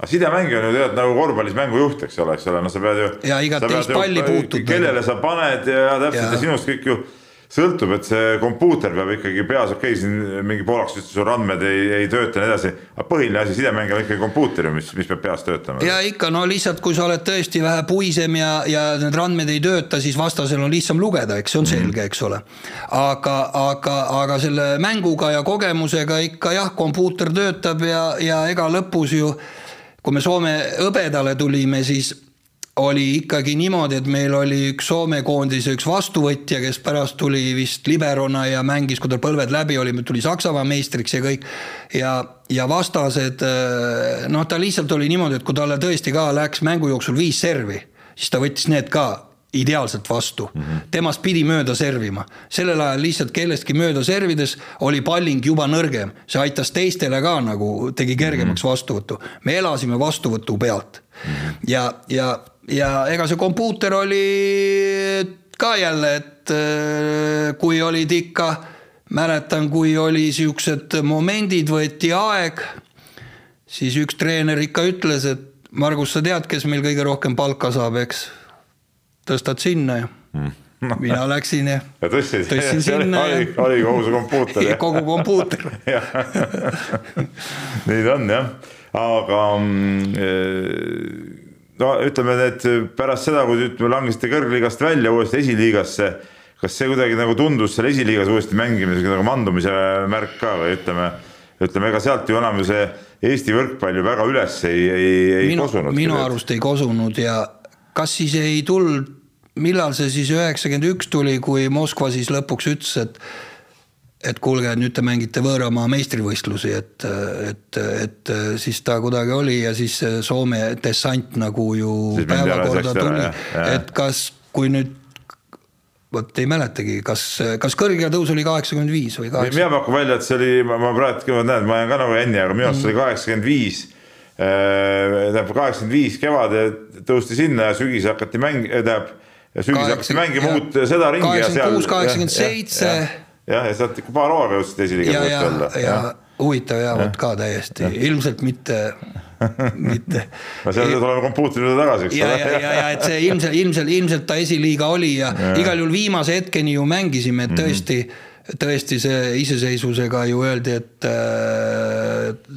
aga sidemängija on ju tead nagu korvpallis mängujuht, eks ole, eks ole, no sa pead ju. ja igat teist palli puutud. kellele sa paned ja täpselt ja, ja sinust kõik ju sõltub, et see kompuuter peab ikkagi peas, okei okay,, siin mingi poolaks ütles, sul andmed ei, ei tööta ja nii edasi. aga põhiline asi sidemängija on ikkagi kompuuter ju, mis, mis peab peas töötama. ja ikka no lihtsalt, kui sa oled tõesti vähe puisem ja, ja need andmed ei tööta, siis vastasel on lihtsam lugeda, eks see on mhm. selge, eks ole. aga, aga, aga selle mänguga ja kogemusega ikka jah, kompuuter töötab ja, ja ega lõpus ju kui me Soome hõbedale tulime, siis oli ikkagi niimoodi, et meil oli üks Soome koondise üks vastuvõtja, kes pärast tuli vist liberona ja mängis, kui tal põlved läbi oli, tuli Saksamaa meistriks ja kõik. ja, ja vastased, äh, noh, ta lihtsalt oli niimoodi, et kui talle tõesti ka läks mängu jooksul viis servi, siis ta võttis need ka ideaalselt vastu mm. -hmm. temast pidi mööda servima, sellel ajal lihtsalt kellestki mööda servides oli palling juba nõrgem, see aitas teistele ka nagu tegi kergemaks mm -hmm. vastuvõttu. me elasime vastuvõtu pealt mm -hmm. ja, ja ja ega see kompuuter oli ka jälle, et äh, kui olid ikka, mäletan, kui oli siuksed momendid, võeti aeg, siis üks treener ikka ütles, et Margus, sa tead, kes meil kõige rohkem palka saab, eks? tõstad sinna ju mm no. mina läksin ja, ja tõstsin, tõstsin sinna oli, ja oli kogu see kompuuter ja kogu kompuuter nii ta on jah, aga mm, no ütleme, et pärast seda, kui ütleme, langesite kõrgliigast välja uuesti esiliigasse, kas see kuidagi nagu tundus seal esiliigas uuesti mängimisega nagu mandumise märk ka või ütleme, ütleme, ega sealt ju enam ju see Eesti võrkpall ju väga üles ei, ei, ei minu, kosunud. minu arust ei kosunud ja kas siis ei tulnud, millal see siis üheksakümmend üks tuli, kui Moskva siis lõpuks ütles, et et kuulge, nüüd te mängite võõramaa meistrivõistlusi, et, et, et siis ta kuidagi oli ja siis Soome dessant nagu ju Siis päevakorda tuli, et kas, kui nüüd vot ei mäletagi, kas, kas kõrge tõus oli kaheksakümmend viis või kaheksa? mina pakun välja, et see oli, ma praegu näen, ma jään ka nagu Enni, aga minu arust see oli kaheksakümmend viis. tähendab kaheksakümmend viis kevad tõusti sinna ja sügisel hakati mäng-, tähendab. sügisel hakati mängima uut seda ringi kaheksakümmend kuus, kaheksakümmend seitse. Jah, ja sealt ikka paar hooaega jõudsid esiliiga ja, olla. ja huvitav ja vot ka täiesti, ilmselt mitte, mitte. no seal tuleme kompuutri juurde tagasi, eks ja, ja, ja, ja et see ilmselt, ilmselt, ilmselt ta esiliiga oli ja, ja igal juhul viimase hetkeni ju mängisime, et tõesti mm. -hmm tõesti see iseseisvusega ju öeldi, et,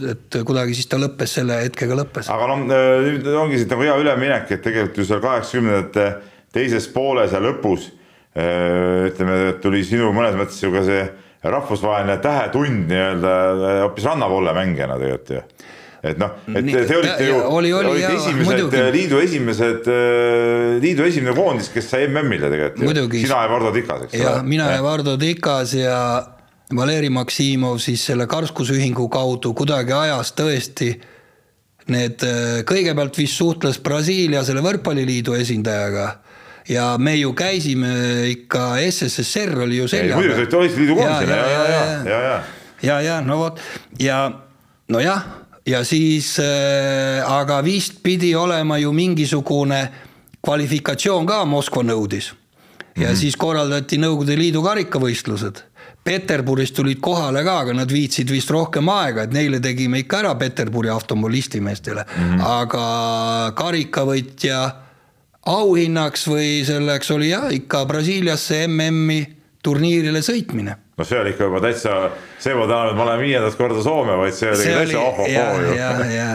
et kuidagi siis ta lõppes, selle hetkega lõppes. aga noh, nüüd ongi siit nagu hea üleminek, et tegelikult ju seal kaheksakümnendate teises pooles ja lõpus ütleme, tuli sinu mõnes mõttes ju ka see rahvusvaheline tähetund nii-öelda hoopis rannavolle mängijana tegelikult ju et noh, et te olite ju, oli, oli, olite jah, esimesed muidugi. liidu esimesed, liidu esimene koondis, kes sai MM-ile tegelikult. sina ja Vardo Tikas, eks ole. mina ja Vardo Tikas ja Valeri Maksimov siis selle karskusühingu kaudu kuidagi ajas tõesti need, kõigepealt vist suhtles Brasiilia selle võrkpalliliidu esindajaga ja me ju käisime ikka, SSSR oli ju selja peal. muidu te olite liidu koondisena ja, ja, ja, ja, ja, ja. ja, ja no vot ja nojah ja siis äh, aga vist pidi olema ju mingisugune kvalifikatsioon ka Moskva nõudis. ja mm -hmm. siis korraldati Nõukogude Liidu karikavõistlused. Peterburis tulid kohale ka, aga nad viitsid vist rohkem aega, et neile tegime ikka ära Peterburi automobilistimeestele mm, -hmm. aga karikavõitja auhinnaks või selleks oli jah, ikka Brasiiliasse MM-i turniirile sõitmine no see oli ikka juba täitsa, see ma tahan, et ma olen viiendat korda Soome, vaid see oli see täitsa oh-oh-oo ju.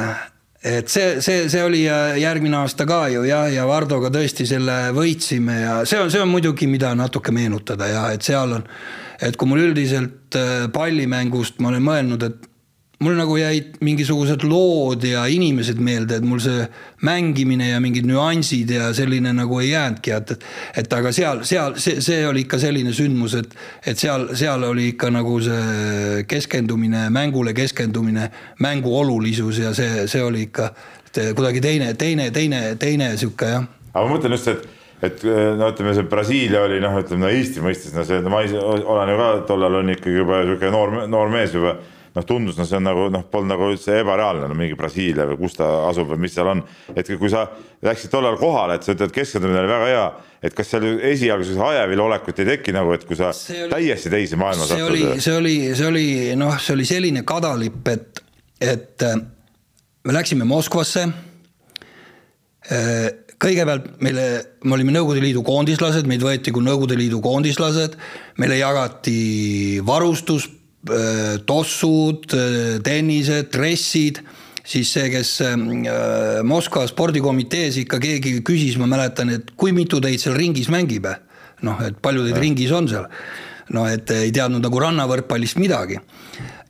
et see, see, see oli järgmine aasta ka ju jah, ja Vardoga tõesti selle võitsime ja see on, see on muidugi, mida natuke meenutada ja et seal on, et kui mul üldiselt äh, pallimängust ma olen mõelnud, et mul nagu jäid mingisugused lood ja inimesed meelde, et mul see mängimine ja mingid nüansid ja selline nagu ei jäänudki, et, et. et aga seal, seal see, see oli ikka selline sündmus, et, et seal, seal oli ikka nagu see keskendumine, mängule keskendumine, mängu olulisus ja see, see oli ikka kuidagi teine, teine, teine, teine sihuke jah. aga ma mõtlen just, et et no ütleme, see Brasiilia oli noh, ütleme no Eesti mõistes, no see, no ma ise olen ju ka tollal on ikkagi juba sihuke noor, noor mees juba noh, tundus, no see on nagu noh, polnud nagu üldse ebareaalne, no mingi Brasiilia või kus ta asub või mis seal on. et kui sa läksid tollal kohale, et sa ütled, keskendumine oli väga hea, et kas seal esialgses ajavil olekut ei teki nagu, et kui sa oli, täiesti teise maailma see satud? oli, see oli, see oli noh, see oli selline kadalipp, et, et äh, me läksime Moskvasse äh, kõigepealt meile, me olime Nõukogude Liidu koondislased, meid võeti kui Nõukogude Liidu koondislased, meile jagati varustus, tossud, äh, tennised, dressid, siis see, kes äh, Moskva spordikomitees ikka keegi küsis, ma mäletan, et kui mitu teid seal ringis mängib. noh, et palju teid ja. ringis on seal. no et ei teadnud nagu rannavõrkpallist midagi.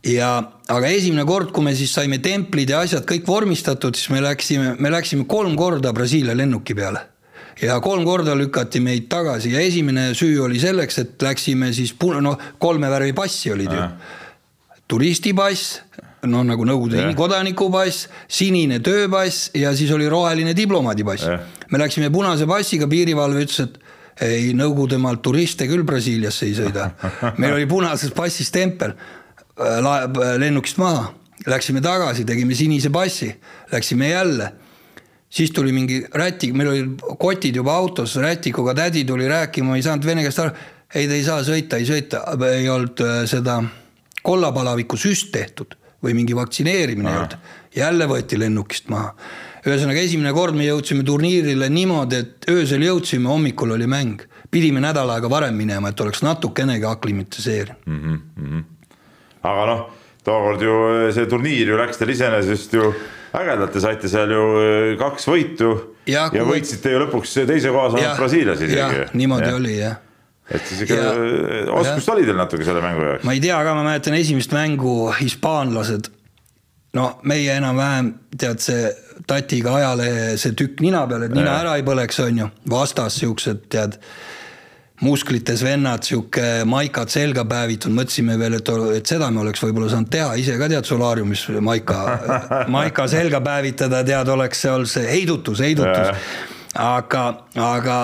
ja, aga esimene kord, kui me siis saime templid ja asjad kõik vormistatud, siis me läksime, me läksime kolm korda Brasiilia lennuki peale ja kolm korda lükati meid tagasi ja esimene süü oli selleks, et läksime siis noh, kolme värvi passi olid ju. turistipass, no nagu Nõukogude kodanikupass, sinine tööpass ja siis oli roheline diplomaadipass. me läksime punase passiga, piirivalve ütles, et ei, Nõukogudemaalt turiste küll Brasiiliasse ei sõida. meil oli punases passis tempel, laeb lennukist maha, läksime tagasi, tegime sinise passi, läksime jälle siis tuli mingi rätik, meil olid kotid juba autos, rätikuga tädi tuli rääkima, ei saanud vene keelest aru. ei, te ei saa sõita, ei sõita, ei olnud äh, seda kollapalaviku süst tehtud või mingi vaktsineerimine ei olnud. jälle võeti lennukist maha. ühesõnaga esimene kord me jõudsime turniirile niimoodi, et öösel jõudsime, hommikul oli mäng. pidime nädal aega varem minema, et oleks natukenegi aklimatiseerinud mm. -hmm. aga noh, tookord ju see turniir ju läks teil iseenesest ju ägedalt, te saite seal ju äh, kaks võitu ja, ja võitsite ju lõpuks teise koha saanud Brasiilias isegi. niimoodi ja. oli jah et siis ikka äh, oskust oli teil natuke selle mängu jaoks? ma ei tea, aga ma mäletan esimest mängu, hispaanlased. no meie enam-vähem tead see tatiga ajalehe see tükk nina peal, et nina ja. ära ei põleks, on ju, vastas siuksed tead musklites vennad, sihuke maikad selga päevitud, mõtlesime veel, et, et seda me oleks võib-olla saanud teha, ise ka tead solaariumis maika, maika selga päevitada, tead, oleks olnud see heidutus, heidutus. aga, aga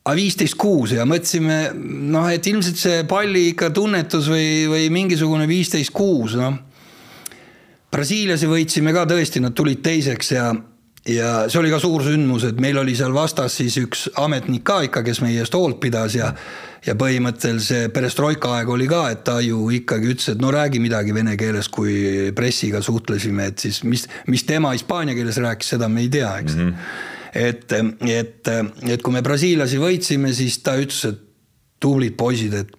aga viisteist kuus ja mõtlesime noh, et ilmselt see palli ikka tunnetus või, või mingisugune viisteist kuus, noh. Brasiiliasi võitsime ka tõesti, nad tulid teiseks ja ja see oli ka suur sündmus, et meil oli seal vastas siis üks ametnik ka ikka, kes meie eest hoolt pidas ja ja põhimõtteliselt see perestroika aeg oli ka, et ta ju ikkagi ütles, et no räägi midagi vene keeles, kui pressiga suhtlesime, et siis mis, mis tema hispaania keeles rääkis, seda me ei tea, eks mm. -hmm. et, et, et kui me brasiillasi võitsime, siis ta ütles, et tublid poisid, et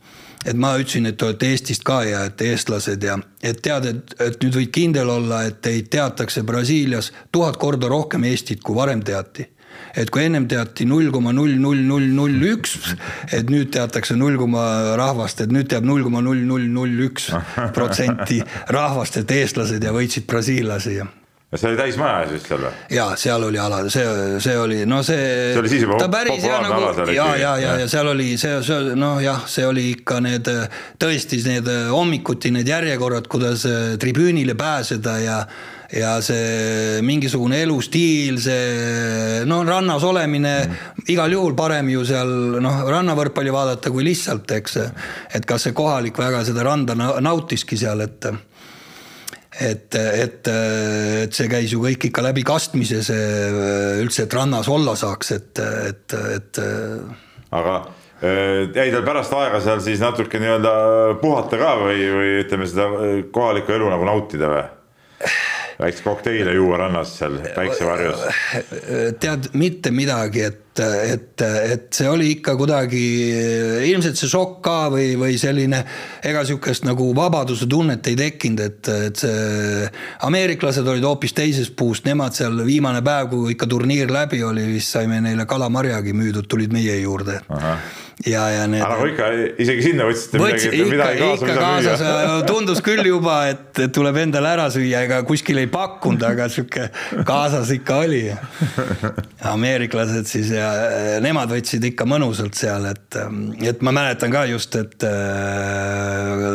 et ma ütlesin, et te olete Eestist ka ja et eestlased ja et tead, et, et nüüd võid kindel olla, et teid teatakse Brasiilias tuhat korda rohkem Eestit, kui varem teati. Et kui ennem teati null koma null null null null üks, et nüüd teatakse null koma rahvast, et nüüd teab null koma null null null üks protsenti rahvast, et eestlased ja võitsid brasiillasi ja see oli täismaja siis seal või? ja seal oli ala, see, see oli no see. see oli siis juba populaarne nagu, ala seal. ja, ja, ja, ja seal oli see, see noh, jah, see oli ikka need tõesti need hommikuti need järjekorrad, kuidas äh, tribüünile pääseda ja ja see mingisugune elustiil, see noh, rannas olemine mm. igal juhul parem ju seal noh, rannavõrkpalli vaadata kui lihtsalt, eks. et kas see kohalik väga seda randa nautiski seal, et et, et, et see käis ju kõik ikka läbi kastmise, see üldse, et rannas olla saaks, et, et, et. aga äh, jäi teil pärast aega seal siis natuke nii-öelda puhata ka või, või ütleme seda kohalikku elu nagu nautida või? väikse kokteile juua rannas seal päiksevarjus? tead, mitte midagi, et, et, et see oli ikka kuidagi ilmselt see šokk ka või, või selline ega sihukest nagu vabaduse tunnet ei tekkinud, et, et see ameeriklased olid hoopis teisest puust, nemad seal viimane päev, kui ikka turniir läbi oli, vist saime neile kalamarjagi müüdud, tulid meie juurde ja, ja need. aga nagu ikka isegi sinna võtsite Võts, midagi, midagi kaasa, mida kaasas, müüa. tundus küll juba, et tuleb endale ära süüa, ega kuskil ei pakkunud, aga sihuke kaasas ikka oli. ameeriklased siis ja nemad võtsid ikka mõnusalt seal, et, et ma mäletan ka just, et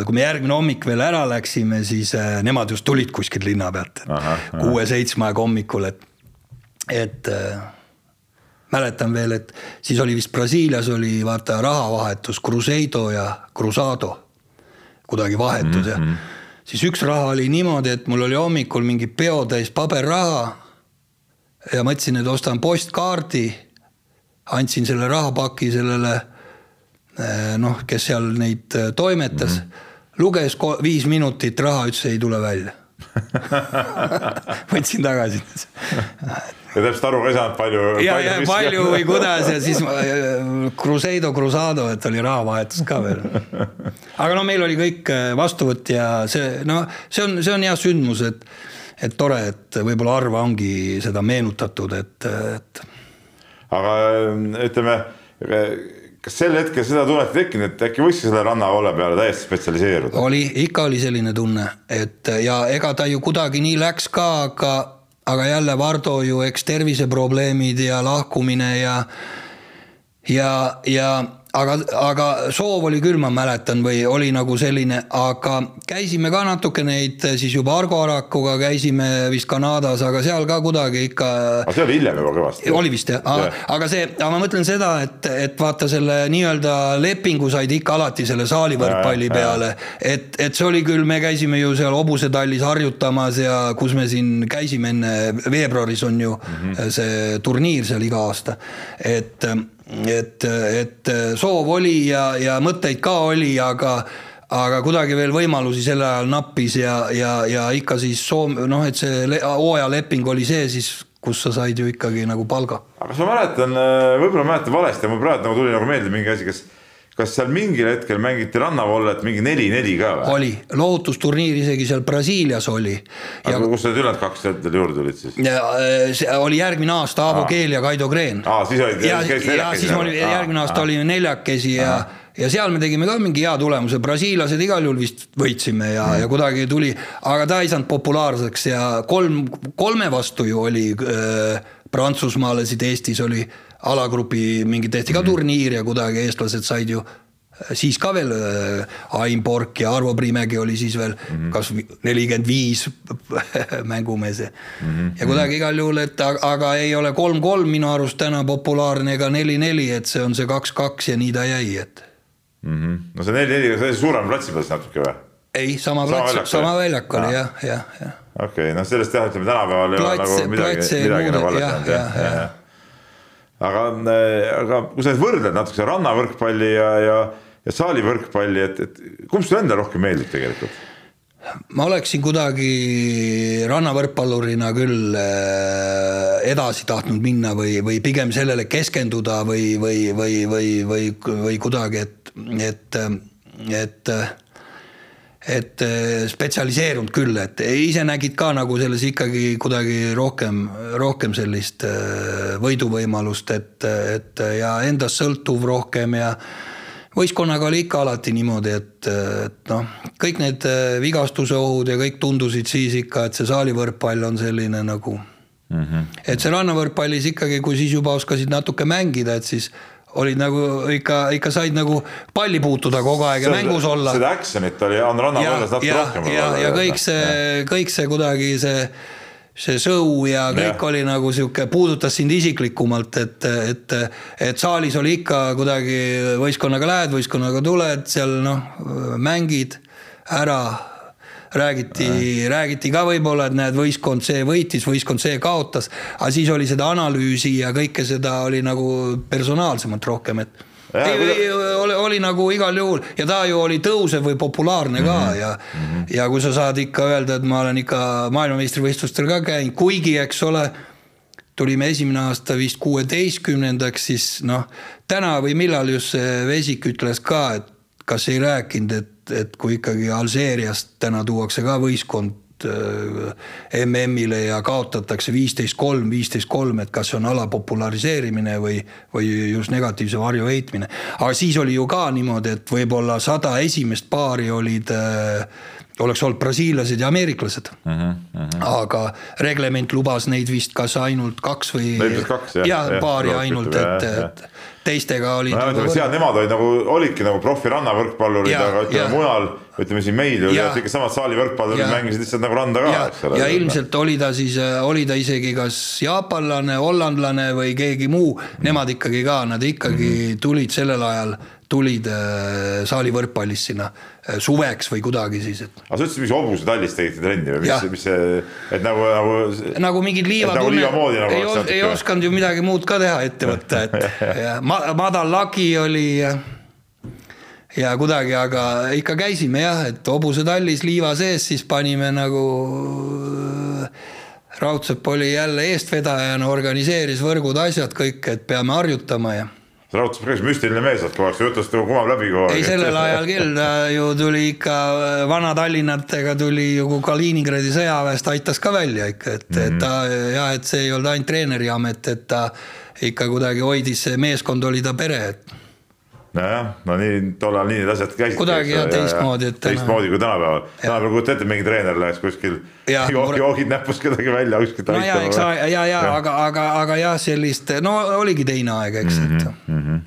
kui me järgmine hommik veel ära läksime, siis nemad just tulid kuskilt linna pealt, kuue-seitsme aega hommikul, et, et mäletan veel, et siis oli vist Brasiilias oli vaata rahavahetus, Cruzeido ja Cruzado, kuidagi vahetus mm -hmm. ja siis üks raha oli niimoodi, et mul oli hommikul mingi peotäis paberraha ja mõtlesin, et ostan postkaardi, andsin selle rahapaki sellele eh, noh, kes seal neid eh, toimetas. Mm, -hmm. luges viis minutit raha, ütles ei tule välja. Võtsin tagasi ja täpselt aru ka ei saanud, palju. ja, ja palju või kuidas ja siis äh, Crusado, Crusado, et oli rahavahetus ka veel. aga no meil oli kõik äh, vastuvõtt ja see noh, see on, see on hea sündmus, et, et tore, et võib-olla harva ongi seda meenutatud, et, et. aga ütleme kas sel hetkel seda tunnet ei tekkinud, et äkki võiks selle rannavoole peale täiesti spetsialiseeruda? oli, ikka oli selline tunne, et ja ega ta ju kuidagi nii läks ka, aga aga jälle Vardo ju eks terviseprobleemid ja lahkumine ja ja, ja aga, aga soov oli küll, ma mäletan, või oli nagu selline, aga käisime ka natuke neid siis juba Argo Arakuga käisime vist Kanadas, aga seal ka kuidagi ikka. aga see oli hiljem juba kõvasti. oli vist jah aga see, aga ma mõtlen seda, et, et vaata selle nii-öelda lepingu said ikka alati selle saalivõrkpalli peale, et, et see oli küll, me käisime ju seal hobusetallis harjutamas ja kus me siin käisime enne, veebruaris on ju mm -hmm. see turniir seal iga aasta, et et, et soov oli ja, ja mõtteid ka oli, aga aga kuidagi veel võimalusi sel ajal nappis ja, ja, ja ikka siis Soome, noh, et see hooajaleping oli see siis, kus sa said ju ikkagi nagu palga. aga kas ma mäletan, võib-olla mäletan valesti, mul praegu nagu tuli nagu meelde mingi asi, kas kas seal mingil hetkel mängiti rannavollet mingi neli-neli ka või? oli, lohutusturniir isegi seal Brasiilias oli. aga ja... kus need ülejäänud kaks teil juurde tulid siis? Äh, see oli järgmine aasta Aavo Keel ja Kaido Kreen. aa, siis olid. ja, ja siis oli järgmine aasta olime neljakesi ja ja seal me tegime ka mingi hea tulemuse, brasiillased igal juhul vist võitsime ja mm., ja kuidagi tuli, aga ta ei saanud populaarseks ja kolm, kolme vastu ju oli äh, Prantsusmaalasid, Eestis oli alagrupi mingi tehti ka turniir ja kuidagi eestlased said ju siis ka veel äh, Ain Pork ja Arvo Priimägi oli siis veel mm -hmm. kas nelikümmend viis mängumees mm. -hmm. ja kuidagi igal juhul, et aga ei ole kolm-kolm minu arust täna populaarne ega neli-neli, et see on see kaks-kaks ja nii ta jäi, et mm. -hmm. no see neli-neli, see suurem platsi peal siis natuke või? ei, sama plats, sama väljak oli jah, jah, jah. okei okay,, noh sellest jah, ütleme tänapäeval ei ole nagu midagi, midagi nagu alles jäänud jah, jah, jah. Aga, aga kui sa nüüd võrdled natuke seda rannavõrkpalli ja, ja ja saalivõrkpalli, et, et kumb sulle endale rohkem meeldib tegelikult? ma oleksin kuidagi rannavõrkpallurina küll äh, edasi tahtnud minna või, või pigem sellele keskenduda või, või, või, või, või, või kuidagi, et, et, et et spetsialiseerunud küll, et ise nägid ka nagu selles ikkagi kuidagi rohkem, rohkem sellist äh, võiduvõimalust, et, et ja endast sõltuv rohkem ja võistkonnaga oli ikka alati niimoodi, et, et noh, kõik need äh, vigastuse ohud ja kõik tundusid siis ikka, et see saalivõrkpall on selline nagu mm. -hmm. et see rannavõrkpallis ikkagi, kui siis juba oskasid natuke mängida, et siis olid nagu ikka, ikka said nagu palli puutuda kogu aeg ja mängus olla. seda action'it oli on rannavõrkpallis natuke ja, rohkem. ja, ja, ja kõik see, kõik see kuidagi see see show ja kõik ja. oli nagu sihuke, puudutas sind isiklikumalt, et, et, et saalis oli ikka kuidagi võistkonnaga lähed, võistkonnaga tuled, seal noh, mängid ära räägiti, räägiti ka võib-olla, et näed, võistkond see võitis, võistkond see kaotas, aga siis oli seda analüüsi ja kõike seda oli nagu personaalsemalt rohkem, et ei, ei oli, oli nagu igal juhul ja ta ju oli tõusev või populaarne ka mm -hmm. ja mm, -hmm. ja kui sa saad ikka öelda, et ma olen ikka maailmameistrivõistlustel ka käinud, kuigi eks ole, tulime esimene aasta vist kuueteistkümnendaks, siis noh, täna või millal just see Vesik ütles ka, et kas ei rääkinud, et, et kui ikkagi Alžeeriast täna tuuakse ka võistkond Äh, MM-ile ja kaotatakse viisteist kolm, viisteist kolm, et kas see on ala populariseerimine või, või just negatiivse varju heitmine. aga siis oli ju ka niimoodi, et võib-olla sada esimest paari olid äh, oleks olnud brasiillased ja ameeriklased uh. -huh, uh -huh. aga reglement lubas neid vist kas ainult kaks või. jah. jah ja, paari ja, ainult, et, et teistega olid no,. Nagu seal nemad olid nagu, olidki nagu profi rannavõrkpallurid, aga ütleme mujal, ütleme siin meil ju ikka samad saali võrkpallurid mängisid lihtsalt nagu randa ka, eks ole. ja ilmselt oli ta siis, oli ta isegi kas jaapanlane, hollandlane või keegi muu, nemad ikkagi ka, nad ikkagi mm -hmm. tulid sellel ajal tulid äh, saali võrkpallis sinna suveks või kuidagi siis, et. aga sa ütlesid, mis hobusetallis tegite trenni või mis, mis see, et nagu, nagu. nagu mingid liivatunne nagu, nagu ei, os, ei osanud ju midagi muud ka teha, ette võtta, et ja ma, madal lagi oli ja, ja kuidagi, aga ikka käisime jah, et hobusetallis liiva sees, siis panime nagu Raudsepp oli jälle eestvedajana, organiseeris võrgud, asjad kõik, et peame harjutama ja Raudsepp päris müstiline mees, et see jutust kumab läbi kogu aeg. ei, sellel ajal küll, ta ju tuli ikka Vana-Tallinnatega tuli ju Kaliningradi sõjaväest aitas ka välja ikka, et mm, -hmm. et ta jah, et see ei olnud ainult treeneri amet, et ta ikka kuidagi hoidis, see meeskond oli ta pere, et nojah, no nii tollal nii need asjad käisid. kuidagi jah, teistmoodi, et. teistmoodi kui tänapäeval. tänapäeval kujuta ette, mingi treener läheks kuskil joogid, joogid näpus kedagi välja kuskilt no aitama. eks, ja, ja, ja aga, aga, aga jah, sellist, no oligi teine aeg, eks mm, -hmm, et mm. -hmm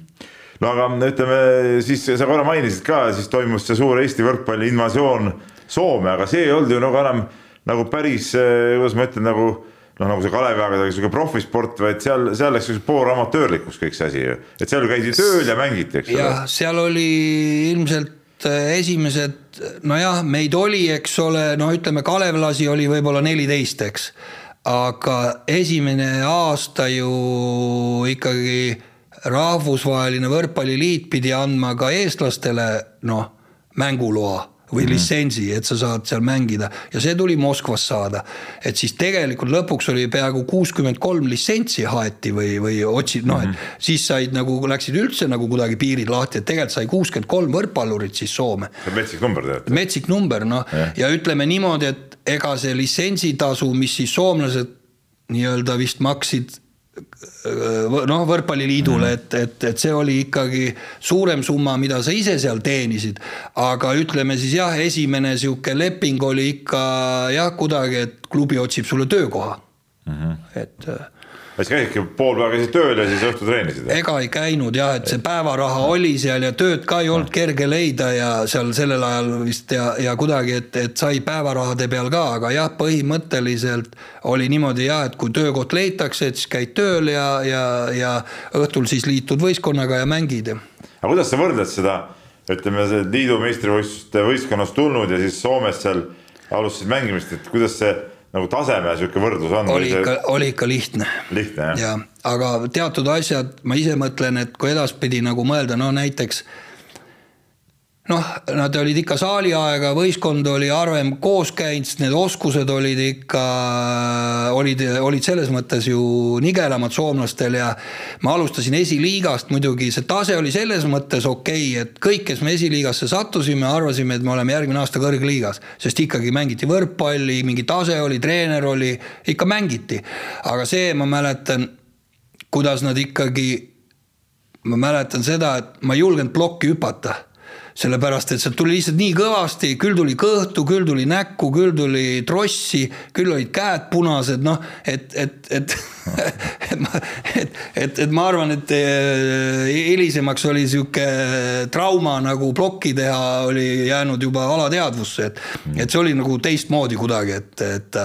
no aga ütleme siis sa korra mainisid ka, siis toimus see suur Eesti võrkpalli invasioon Soome, aga see ei olnud ju nagu enam nagu päris, kuidas ma ütlen, nagu noh, nagu see Kaleviaega sihuke profisport, vaid seal, seal läks poolamatöörlikuks kõik see asi ju. et seal käidi tööl ja mängiti, eks ole. jah, seal oli ilmselt äh, esimesed, nojah, meid oli, eks ole, no ütleme, kalevlasi oli võib-olla neliteist, eks. aga esimene aasta ju ikkagi rahvusvaheline võrkpalliliit pidi andma ka eestlastele noh, mänguloa või mm. litsentsi, et sa saad seal mängida ja see tuli Moskvas saada. et siis tegelikult lõpuks oli peaaegu kuuskümmend kolm litsentsi haeti või, või otsid, noh, et mhm. siis said nagu läksid üldse nagu kuidagi piirid lahti, et tegelikult sai kuuskümmend kolm võrkpallurit siis Soome. metsik number tegelikult. metsik number, noh ja. ja ütleme niimoodi, et ega see litsentsitasu, mis siis soomlased nii-öelda vist maksid noh, võrkpalliliidule, et, et, et see oli ikkagi suurem summa, mida sa ise seal teenisid. aga ütleme siis jah, esimene sihuke leping oli ikka jah, kuidagi, et klubi otsib sulle töökoha mm. -hmm. et. Siis käisidki pool päeva käisid tööl ja siis õhtul treenisid? ega ei käinud jah, et see päevaraha oli seal ja tööd ka ei olnud kerge leida ja seal sellel ajal vist ja, ja kuidagi, et, et sai päevarahade peal ka, aga jah, põhimõtteliselt oli niimoodi jah, et kui töökoht leitakse, et siis käid tööl ja, ja, ja õhtul siis liitud võistkonnaga ja mängid. aga kuidas sa võrdled seda, ütleme, liidu meistrivõistluste võistkonnast tulnud ja siis Soomes seal alustasid mängimist, et kuidas see nagu taseme sihuke võrdlus on? oli ikka, oli ikka lihtne. lihtne jah ja,? aga teatud asjad, ma ise mõtlen, et kui edaspidi nagu mõelda, no näiteks noh, nad olid ikka saaliaega, võistkond oli harvem koos käinud, sest need oskused olid ikka, olid, olid selles mõttes ju nigelamad soomlastel ja ma alustasin esiliigast muidugi, see tase oli selles mõttes okei okay,, et kõik, kes me esiliigasse sattusime, arvasime, et me oleme järgmine aasta kõrgliigas, sest ikkagi mängiti võrkpalli, mingi tase oli, treener oli, ikka mängiti. aga see, ma mäletan, kuidas nad ikkagi, ma mäletan seda, et ma ei julgenud plokki hüpata sellepärast et sealt tuli lihtsalt nii kõvasti, küll tuli kõhtu, küll tuli näkku, küll tuli trossi, küll olid käed punased, noh, et, et, et et ma, et, et, et ma arvan, et eh, hilisemaks oli sihuke trauma nagu plokki teha, oli jäänud juba alateadvusse, et, et see oli nagu teistmoodi kuidagi, et, et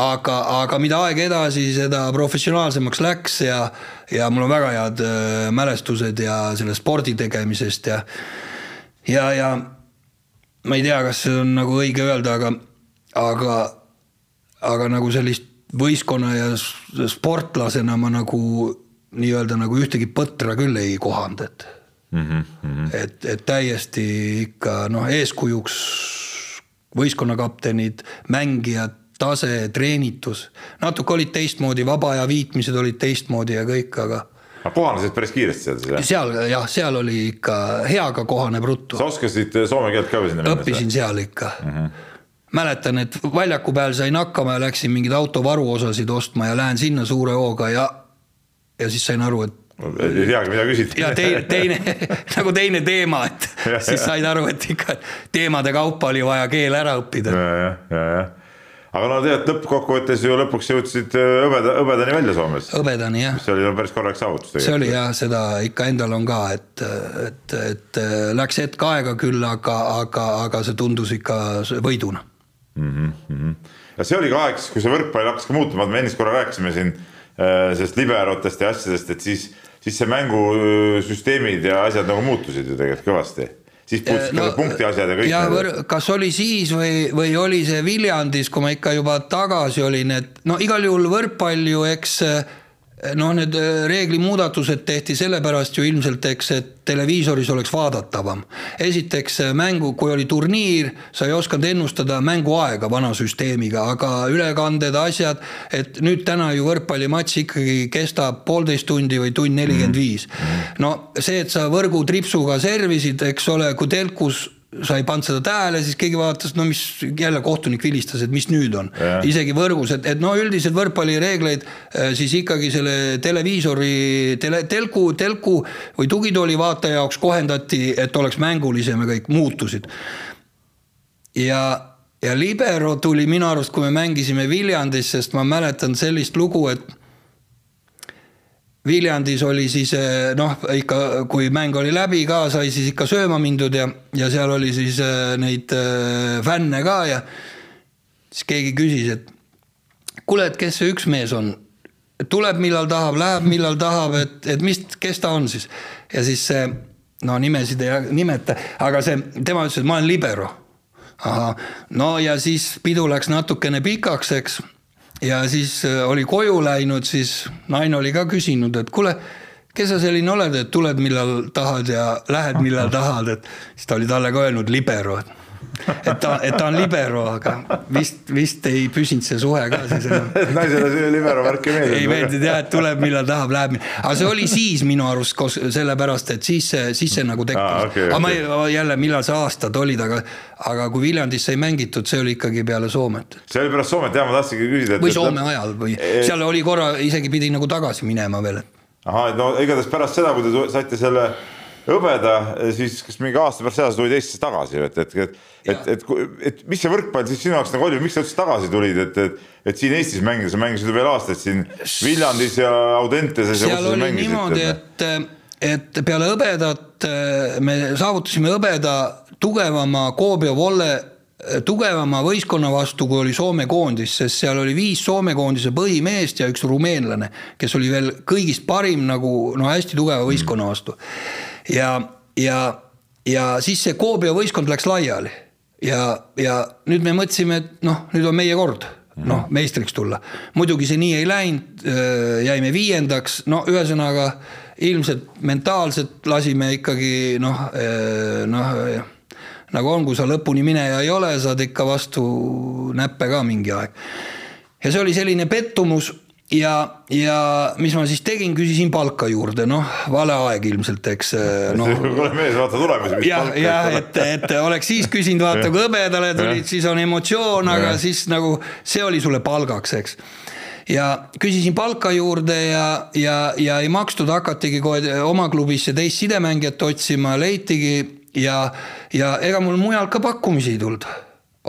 aga, aga mida aeg edasi, seda professionaalsemaks läks ja, ja mul on väga head eh, mälestused ja selle spordi tegemisest ja ja, ja ma ei tea, kas see on nagu õige öelda, aga, aga, aga nagu sellist võistkonna ja sportlasena ma nagu nii-öelda nagu ühtegi põtra küll ei kohanud, et mm. -hmm. et, et täiesti ikka noh, eeskujuks võistkonnakaptenid, mängijad, tase, treenitus, natuke olid teistmoodi, vaba aja viitmised olid teistmoodi ja kõik, aga aga kohanesid päris kiiresti seal siis jah? seal jah, seal oli ikka heaga kohaneb ruttu. sa oskasid soome keelt ka või sinna minna? õppisin seal ikka mm. -hmm mäletan, et väljaku peal sain hakkama ja läksin mingeid auto varuosasid ostma ja lähen sinna suure hooga ja, ja siis sain aru, et ei teagi, mida küsida. ja teine, teine nagu teine teema, et ja, siis said aru, et ikka teemade kaupa oli vaja keel ära õppida. ja, ja, ja, ja aga no tead, lõppkokkuvõttes ju lõpuks jõudsid äh, hõbeda, hõbedani välja Soomes. hõbedani jah. see oli ju päris korralik saavutus. see oli jah, seda ikka endal on ka, et, et, et äh, läks hetk aega küll, aga, aga, aga see tundus ikka võiduna mm. -hmm. ja see oli ka aeg, kui see võrkpall hakkas ka muutuma, me ennist korra rääkisime siin äh, sellest liberotest ja asjadest, et siis, siis see mängusüsteemid ja asjad nagu muutusid ju tegelikult kõvasti siis puutusid no, punkti asjad ja kõik. ja võr, kas oli siis või, või oli see Viljandis, kui ma ikka juba tagasi olin, et no igal juhul võrkpall ju eks noh, need äh, reeglimuudatused tehti sellepärast ju ilmselt, eks, et televiisoris oleks vaadatavam. esiteks äh, mängu, kui oli turniir, sa ei osanud ennustada mänguaega vana süsteemiga, aga ülekanded, asjad, et nüüd täna ju võrkpallimatš ikkagi kestab poolteist tundi või tund nelikümmend viis. no see, et sa võrgutripsuga servisid, eks ole, kui telkus sa ei pannud seda tähele, siis keegi vaatas, no mis jälle kohtunik vilistas, et mis nüüd on. isegi võrgus, et, et no üldiselt võrkpallireegleid äh, siis ikkagi selle televiisori, tele, telku, telku või tugitooli vaataja jaoks kohendati, et oleks mängulisem ja kõik muutusid. ja, ja libero tuli minu arust, kui me mängisime Viljandis, sest ma mäletan sellist lugu, et Viljandis oli siis eh, noh, ikka kui mäng oli läbi ka, sai siis ikka sööma mindud ja, ja seal oli siis eh, neid eh, fänne ka ja siis keegi küsis, et kuule, et kes see üks mees on, tuleb millal tahab, läheb millal tahab, et, et mis, kes ta on siis? Ja siis see no nimesid ei nimeta, aga see, tema ütles, et ma olen libero. ahah, no ja siis pidu läks natukene pikaks, eks ja siis äh, oli koju läinud, siis naine oli ka küsinud, et kuule, kes sa selline oled, et tuled, millal tahad ja lähed, millal tahad, et siis ta oli talle ka öelnud libero, et et ta, et ta on libero, aga vist, vist ei püsinud see suhe ka siis enam. naisele see libero värk ei meeldinud. ei meeldinud jah, et tuleb, millal tahab, läheb. aga see oli siis minu arust koos sellepärast, et siis see, siis see nagu tekkis ah,. Okay, aga okay. ma jälle, millal see aastad olid, aga, aga kui Viljandis sai mängitud, see oli ikkagi peale Soomet. see oli pärast Soomet jah, ma tahtsingi küsida. või Soome ajal või e seal oli korra isegi pidi nagu tagasi minema veel. ahah, no igatahes pärast seda, kui te saite selle hõbeda, siis kas mingi aasta pärast seda sa tulid Eestisse tagasi, et, et, et, et, et, et, et mis see võrkpall siis sinu jaoks nagu oli, miks sa üldse tagasi tulid, et, et, et siin Eestis mängida, sa mängisid ju veel aastaid siin Viljandis ja Audenteses. seal oli niimoodi, et, et peale hõbedat me saavutasime hõbeda tugevama Koobio Volle tugevama võistkonna vastu, kui oli Soome koondis, sest seal oli viis Soome koondise põhimeest ja üks rumeenlane, kes oli veel kõigist parim nagu no hästi tugeva võistkonna vastu. Ja, ja, ja siis see Koobia võistkond läks laiali ja, ja nüüd me mõtlesime, et noh, nüüd on meie kord noh, meistriks tulla. muidugi see nii ei läinud, jäime viiendaks, no ühesõnaga ilmselt mentaalselt lasime ikkagi noh, noh nagu on, kui sa lõpuni mineja ei ole, saad ikka vastu näppe ka mingi aeg. ja see oli selline pettumus ja, ja mis ma siis tegin, küsisin palka juurde, noh, vale aeg ilmselt, eks no.. kuule mees, vaata tulemusi. jah, jah, et, et oleks siis küsinud, vaata kui hõbedale tulid, siis on emotsioon, aga siis nagu see oli sulle palgaks, eks. Ja küsisin palka juurde ja, ja, ja ei makstud, hakatigi kohe oma klubisse teist sidemängijat otsima, leitigi ja, ja ega mul mujalt ka pakkumisi ei tulnud.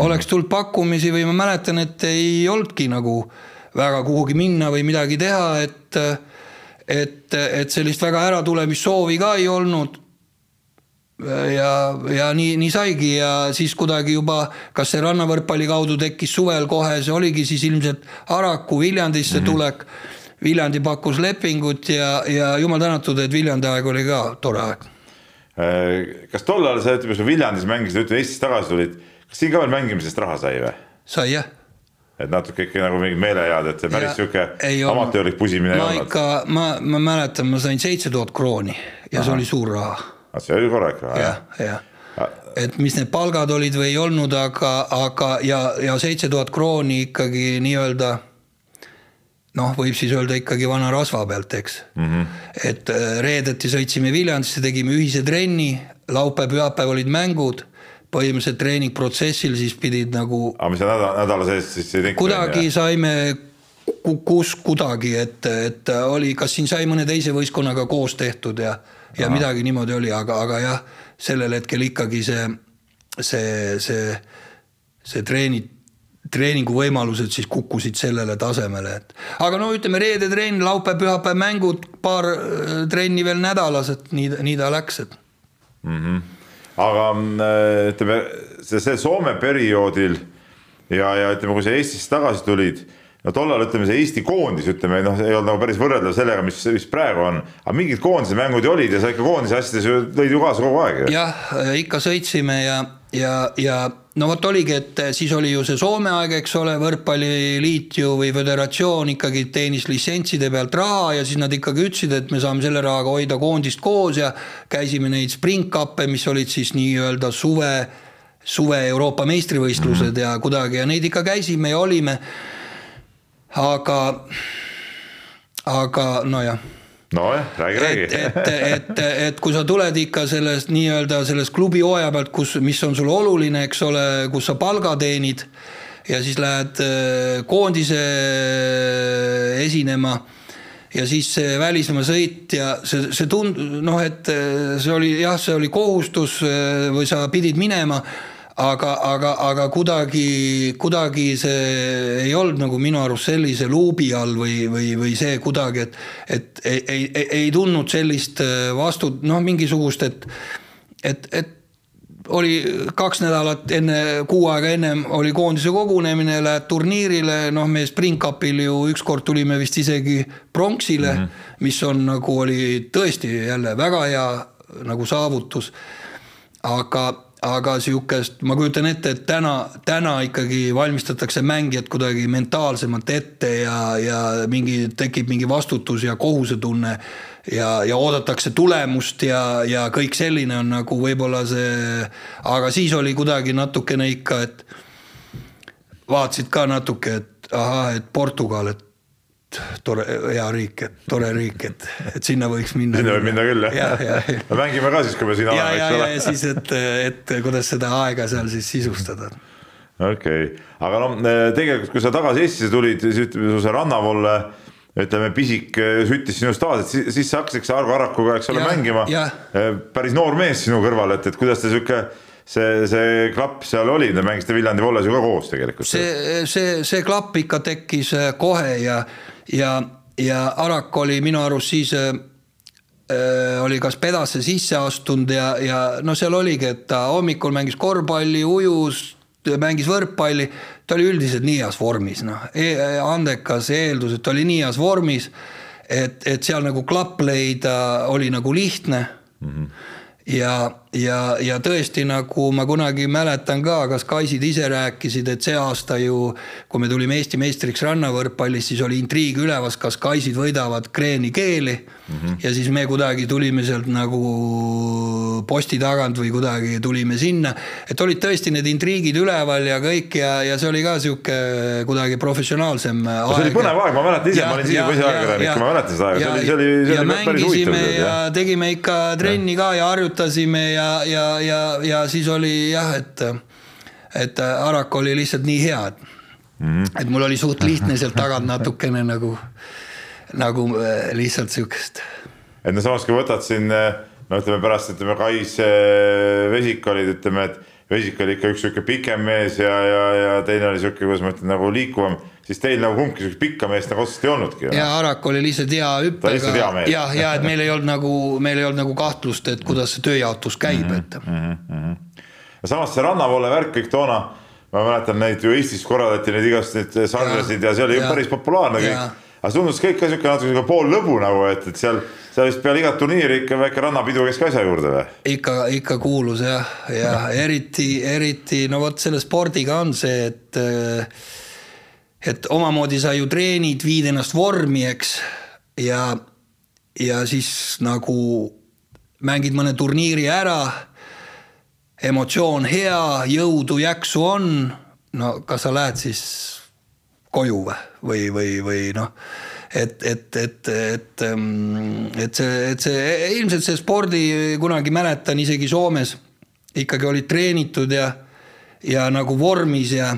oleks tulnud pakkumisi või ma mäletan, et ei olnudki nagu väga kuhugi minna või midagi teha, et, et, et sellist väga äratulemissoovi ka ei olnud ja, ja nii, nii saigi ja siis kuidagi juba, kas see rannavõrkpalli kaudu tekkis suvel kohe, see oligi siis ilmselt Araku Viljandisse mm -hmm. tulek. Viljandi pakkus lepingut ja, ja jumal tänatud, et Viljandi aeg oli ka tore aeg Äh, kas tol ajal sa ütleme, sa Viljandis mängisid, ütleme Eestist tagasi tulid, kas siin ka veel mängimisest raha sai või? sai jah. Et natuke ikka nagu mingid meelehead, et see päris sihuke amatöörlik pusimine ei olnud. ikka, ma, ma mäletan, ma sain seitse tuhat krooni ja Aha. see oli suur raha. Ah, see oli korralik raha jah? jah, jah et mis need palgad olid või ei olnud, aga, aga ja, ja seitse tuhat krooni ikkagi nii-öelda noh, võib siis öelda ikkagi vana rasva pealt, eks mm. -hmm. et äh, reedeti sõitsime Viljandisse, tegime ühise trenni, laupäev-pühapäev olid mängud põhimõtteliselt treeningprotsessil siis pidid nagu. aga mis sa nädala, nädala sees siis ei teinud? kuidagi saime, kus kuidagi, et, et oli, kas siin sai mõne teise võistkonnaga koos tehtud ja, ja Aha. midagi niimoodi oli, aga, aga jah, sellel hetkel ikkagi see, see, see, see treenid treeninguvõimalused siis kukkusid sellele tasemele, et aga no ütleme, reede trenn, laupäev, pühapäev mängud, paar äh, trenni veel nädalas, et nii, nii ta läks, et mm. -hmm. Aga äh, ütleme, see, see Soome perioodil ja, ja ütleme, kui sa Eestisse tagasi tulid no tollal ütleme, see Eesti koondis, ütleme noh, ei olnud nagu päris võrreldav sellega, mis, mis praegu on, aga mingid koondise mängud ju olid ja sa ikka koondise asjades ju lõid ju kaasa kogu aeg. jah, ikka sõitsime ja, ja, ja no vot oligi, et eh, siis oli ju see Soome aeg, eks ole, võrkpalliliit ju või föderatsioon ikkagi teenis litsentside pealt raha ja siis nad ikkagi ütlesid, et me saame selle rahaga hoida koondist koos ja käisime neid springkappe, mis olid siis nii-öelda suve, suve Euroopa meistrivõistlused ja kuidagi ja neid ikka käisime ja olime. aga, aga nojah nojah, räägi, räägi. et, et, et, et kui sa tuled ikka sellest nii-öelda sellest klubi hooaja pealt, kus, mis on sulle oluline, eks ole, kus sa palga teenid ja siis lähed äh, koondise äh, esinema ja siis see välismaa sõit ja see, see tund-, noh, et äh, see oli jah, see oli kohustus või sa pidid minema aga, aga, aga kuidagi, kuidagi see ei olnud nagu minu arust sellise luubi all või, või, või see kuidagi, et, et ei, ei, ei, ei tundnud sellist äh, vastu, noh, mingisugust, et, et, et oli kaks nädalat enne, kuu aega ennem oli koondise kogunemine, lähed turniirile, noh, me Springcupil ju ükskord tulime vist isegi pronksile mm, -hmm. mis on nagu oli tõesti jälle väga hea nagu saavutus. aga aga sihukest, ma kujutan ette, et täna, täna ikkagi valmistatakse mängijat kuidagi mentaalsemalt ette ja, ja mingi, tekib mingi vastutus ja kohusetunne. ja, ja oodatakse tulemust ja, ja kõik selline on nagu võib-olla see, aga siis oli kuidagi natukene ikka, et vaatasid ka natuke, et ahah, et Portugal, et tore, hea riik, et tore riik, et, et sinna võiks minna. sinna võib minna küll jah ja, ja, ja. mängime ka siis, kui me siin oleme, eks ole. ja siis, et, et kuidas seda aega seal siis sisustada. okei okay., aga noh, tegelikult kui sa tagasi Eestisse tulid, siis ütleme, see rannavolle ütleme, pisik süttis sinust taas, et siis, siis sa hakkasid, Argo Arakuga, eks ole, mängima. päris noor mees sinu kõrval, et, et kuidas te sihuke see, see klapp seal oli, te mängisite Viljandi Volles ju ka koos tegelikult. see, see, see klapp ikka tekkis kohe ja, ja, ja Arak oli minu arust siis äh, oli kas pedasse sisse astunud ja, ja no seal oligi, et ta hommikul mängis korvpalli, ujus mängis võrkpalli, ta oli üldiselt nii heas vormis, noh e, andekas eeldus, et ta oli nii heas vormis, et, et seal nagu klapp leida oli nagu lihtne mm. -hmm. ja, ja, ja tõesti nagu ma kunagi mäletan ka, kas Kaisid ise rääkisid, et see aasta ju, kui me tulime Eesti meistriks rannavõrkpallis, siis oli intriig üleval, kas Kaisid võidavad Kreeni keeli mm. -hmm. ja siis me kuidagi tulime sealt nagu posti tagant või kuidagi tulime sinna, et olid tõesti need intriigid üleval ja kõik ja, ja see oli ka sihuke kuidagi professionaalsem no,. see oli põnev aeg, ma mäletan ise, ma olin siis põhiajakirjanik, ma mäletan seda aega, see oli, see oli, see oli päris huvitav. ja tegime ikka trenni ka ja harjutasime ja ja, ja, ja siis oli jah, et, et Arak oli lihtsalt nii hea, et mm, -hmm. et mul oli suht lihtne sealt tagant natukene nagu, nagu äh, lihtsalt sihukest. et no samas, kui võtad siin no ütleme pärast, ütleme Kais äh, Vesik olid, ütleme, et Vesik oli ikka üks sihuke pikem mees ja, ja, ja teine oli sihuke, kuidas ma ütlen, nagu liikuvam siis teil nagu kumbki siukest pikka meest nagu otseselt ei olnudki. ja Arak oli lihtsalt hea hüppega. ja, ja et meil ei olnud nagu, meil ei olnud nagu kahtlust, et kuidas see tööjaotus käib mm, -hmm, et mm. -hmm. ja samas see rannavoole värk kõik toona, ma mäletan neid ju Eestis korraldati neid igasuguseid sarjasid ja, ja see oli ju päris populaarne kõik. aga tundus kõik ka siuke natuke pool lõbu nagu, et, et seal, seal vist peale igat turniiri ikka väike rannapidu käis ka asja juurde või? ikka, ikka kuulus jah, ja, ja eriti, eriti no vot selle spordiga on see, et äh, et omamoodi sa ju treenid, viid ennast vormi, eks, ja, ja siis nagu mängid mõne turniiri ära, emotsioon hea, jõudu, jaksu on, no kas sa lähed siis koju või, või, või, või noh, et, et, et, et, et see, et see ilmselt see spordi kunagi mäletan isegi Soomes ikkagi olid treenitud ja, ja nagu vormis ja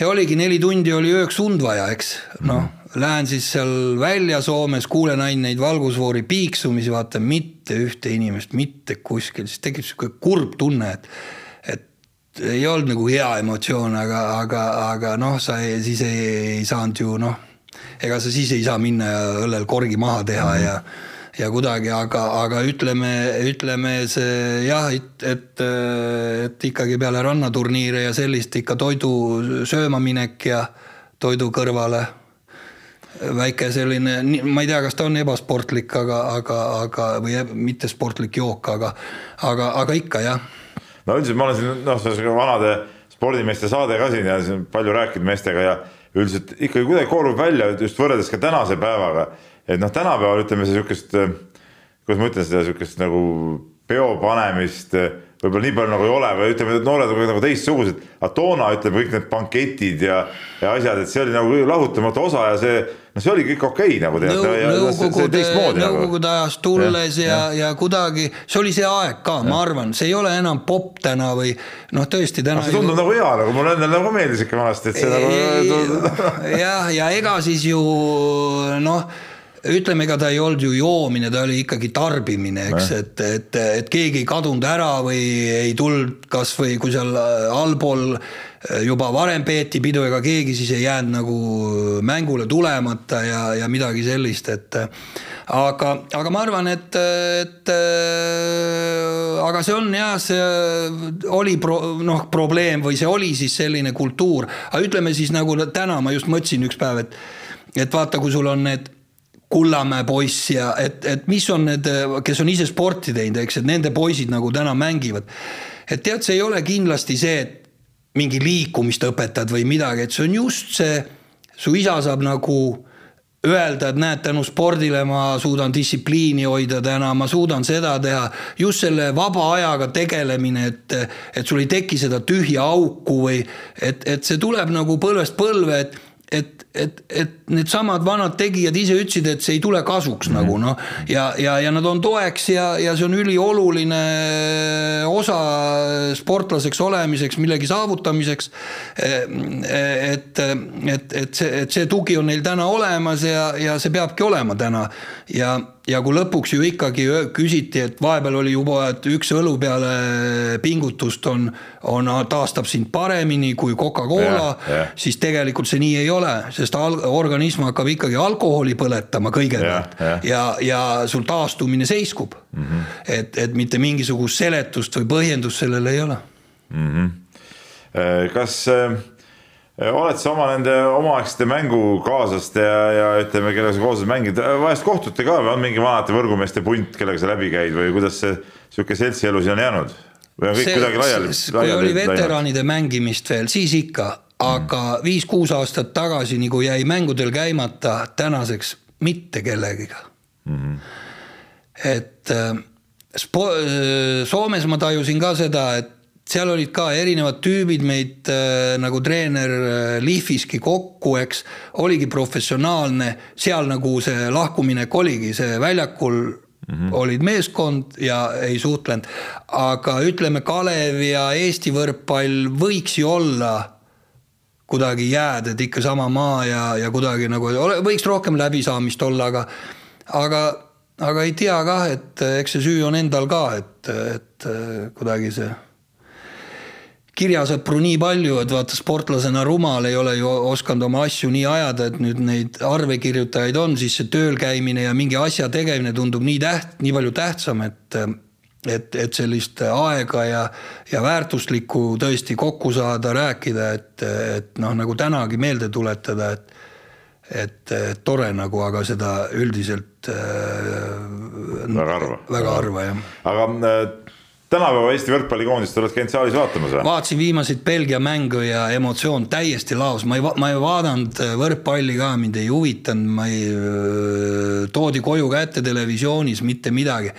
ja oligi neli tundi oli ööks und vaja, eks? Noh, lähen siis seal välja Soomes, kuulen ainult neid valgusfoori piiksumisi, vaatan mitte ühte inimest mitte kuskil, siis tekib sihuke kurb tunne, et, et ei olnud nagu hea emotsioon, aga, aga, aga noh, sa ei, siis ei, ei saanud ju noh, ega sa siis ei saa minna ja õllel korgi maha teha mm -hmm. Ja kuidagi, aga, aga ütleme, ütleme see jah, et, et, et ikkagi peale rannaturniire ja sellist ikka toidu sööma minek ja toidu kõrvale väike selline, ma ei tea, kas ta on ebasportlik, aga, aga, aga või mittesportlik jook, aga, aga, aga ikka jah. no üldiselt ma olen siin noh, see vanade spordimeeste saade ka siin ja siin palju rääkinud meestega ja üldiselt ikkagi kuidagi koorub välja just võrreldes ka tänase päevaga et noh, tänapäeval ütleme sihukest, äh, kuidas ma ütlen seda sihukest nagu peo panemist äh, võib-olla nii palju nagu ei ole või ütleme, et noored on nagu teistsugused, aga toona ütleme kõik need banketid ja, ja asjad, et see oli nagu lahutamatu osa ja see, no see oli kõik okei okay, nagu tead Nõu,. nõukogude, nagu. nõukogude ajast tulles ja, ja, ja, ja kuidagi, see oli see aeg ka, ma arvan, see ei ole enam popp täna või noh, tõesti täna. see tundub ju... nagu hea, nagu mulle endale nagu meeldis ikka vanasti, et see nagu. jah, ja ega siis ju noh ütleme, ega ta ei olnud ju joomine, ta oli ikkagi tarbimine, eks, et, et, et keegi ei kadunud ära või ei tulnud kasvõi kui seal allpool juba varem peeti pidu, ega keegi siis ei jäänud nagu mängule tulemata ja, ja midagi sellist, et aga, aga ma arvan, et, et aga see on jah, see oli pro, noh, probleem või see oli siis selline kultuur, aga ütleme siis nagu täna ma just mõtlesin üks päev, et et vaata, kui sul on need Kullamäe poiss ja et, et mis on need, kes on ise sporti teinud, eks, et nende poisid nagu täna mängivad. et tead, see ei ole kindlasti see, et mingi liikumist õpetad või midagi, et see on just see, su isa saab nagu öelda, et näed, tänu spordile ma suudan distsipliini hoida täna, ma suudan seda teha. just selle vaba ajaga tegelemine, et, et sul ei teki seda tühja auku või et, et see tuleb nagu põlvest põlve, et et, et, et needsamad vanad tegijad ise ütlesid, et see ei tule kasuks mm -hmm. nagu noh, ja, ja, ja nad on toeks ja, ja see on ülioluline osa sportlaseks olemiseks, millegi saavutamiseks. et, et, et see, et see tugi on neil täna olemas ja, ja see peabki olema täna ja ja kui lõpuks ju ikkagi küsiti, et vahepeal oli juba, et üks õlu peale pingutust on, on, taastab sind paremini kui Coca-Cola, siis tegelikult see nii ei ole, sest al-, organism hakkab ikkagi alkoholi põletama kõigepealt ja, ja, ja, sul taastumine seiskub mm. -hmm. et, et mitte mingisugust seletust või põhjendust sellel ei ole mm. -hmm. kas äh oled sa oma nende omaaegsete mängukaaslaste ja, ja ütleme, kellega sa koos mängid, vahest kohtute ka või on mingi vanade võrgumeeste punt, kellega sa läbi käid või kuidas see sihuke seltsielu siin on jäänud? või on kõik see, kuidagi laiali? kui oli veteranide mängimist veel, siis ikka, aga viis-kuus aastat tagasi nagu jäi mängudel käimata, tänaseks mitte kellegiga mm. -hmm. et äh, spo-, äh, Soomes ma tajusin ka seda, et seal olid ka erinevad tüübid meid äh, nagu treener lihviski kokku, eks. oligi professionaalne, seal nagu see lahkuminek oligi, see väljakul mm -hmm. olid meeskond ja ei suhtlenud. aga ütleme, Kalev ja Eesti võrkpall võiks ju olla kuidagi jääd, et ikka sama maa ja, ja kuidagi nagu võiks rohkem läbisaamist olla, aga, aga, aga ei tea kah, et eks see süü on endal ka, et, et kuidagi see kirjasõpru nii palju, et vaata sportlasena rumal ei ole ju osanud oma asju nii ajada, et nüüd neid arvekirjutajaid on, siis see tööl käimine ja mingi asja tegemine tundub nii täht-, nii palju tähtsam, et et, et sellist aega ja, ja väärtuslikku tõesti kokku saada, rääkida, et, et noh, nagu tänagi meelde tuletada, et et, tore nagu, aga seda üldiselt äh, väga harva. väga harva jah. aga äh, tänapäeva Eesti võrkpallikoondist oled käinud saalis vaatamas või? vaatasin viimaseid Belgia mängu ja emotsioon täiesti laos, ma ei, ma ei vaadanud äh, võrkpalli ka, mind ei huvitanud, ma ei, äh, toodi koju kätte televisioonis, mitte midagi.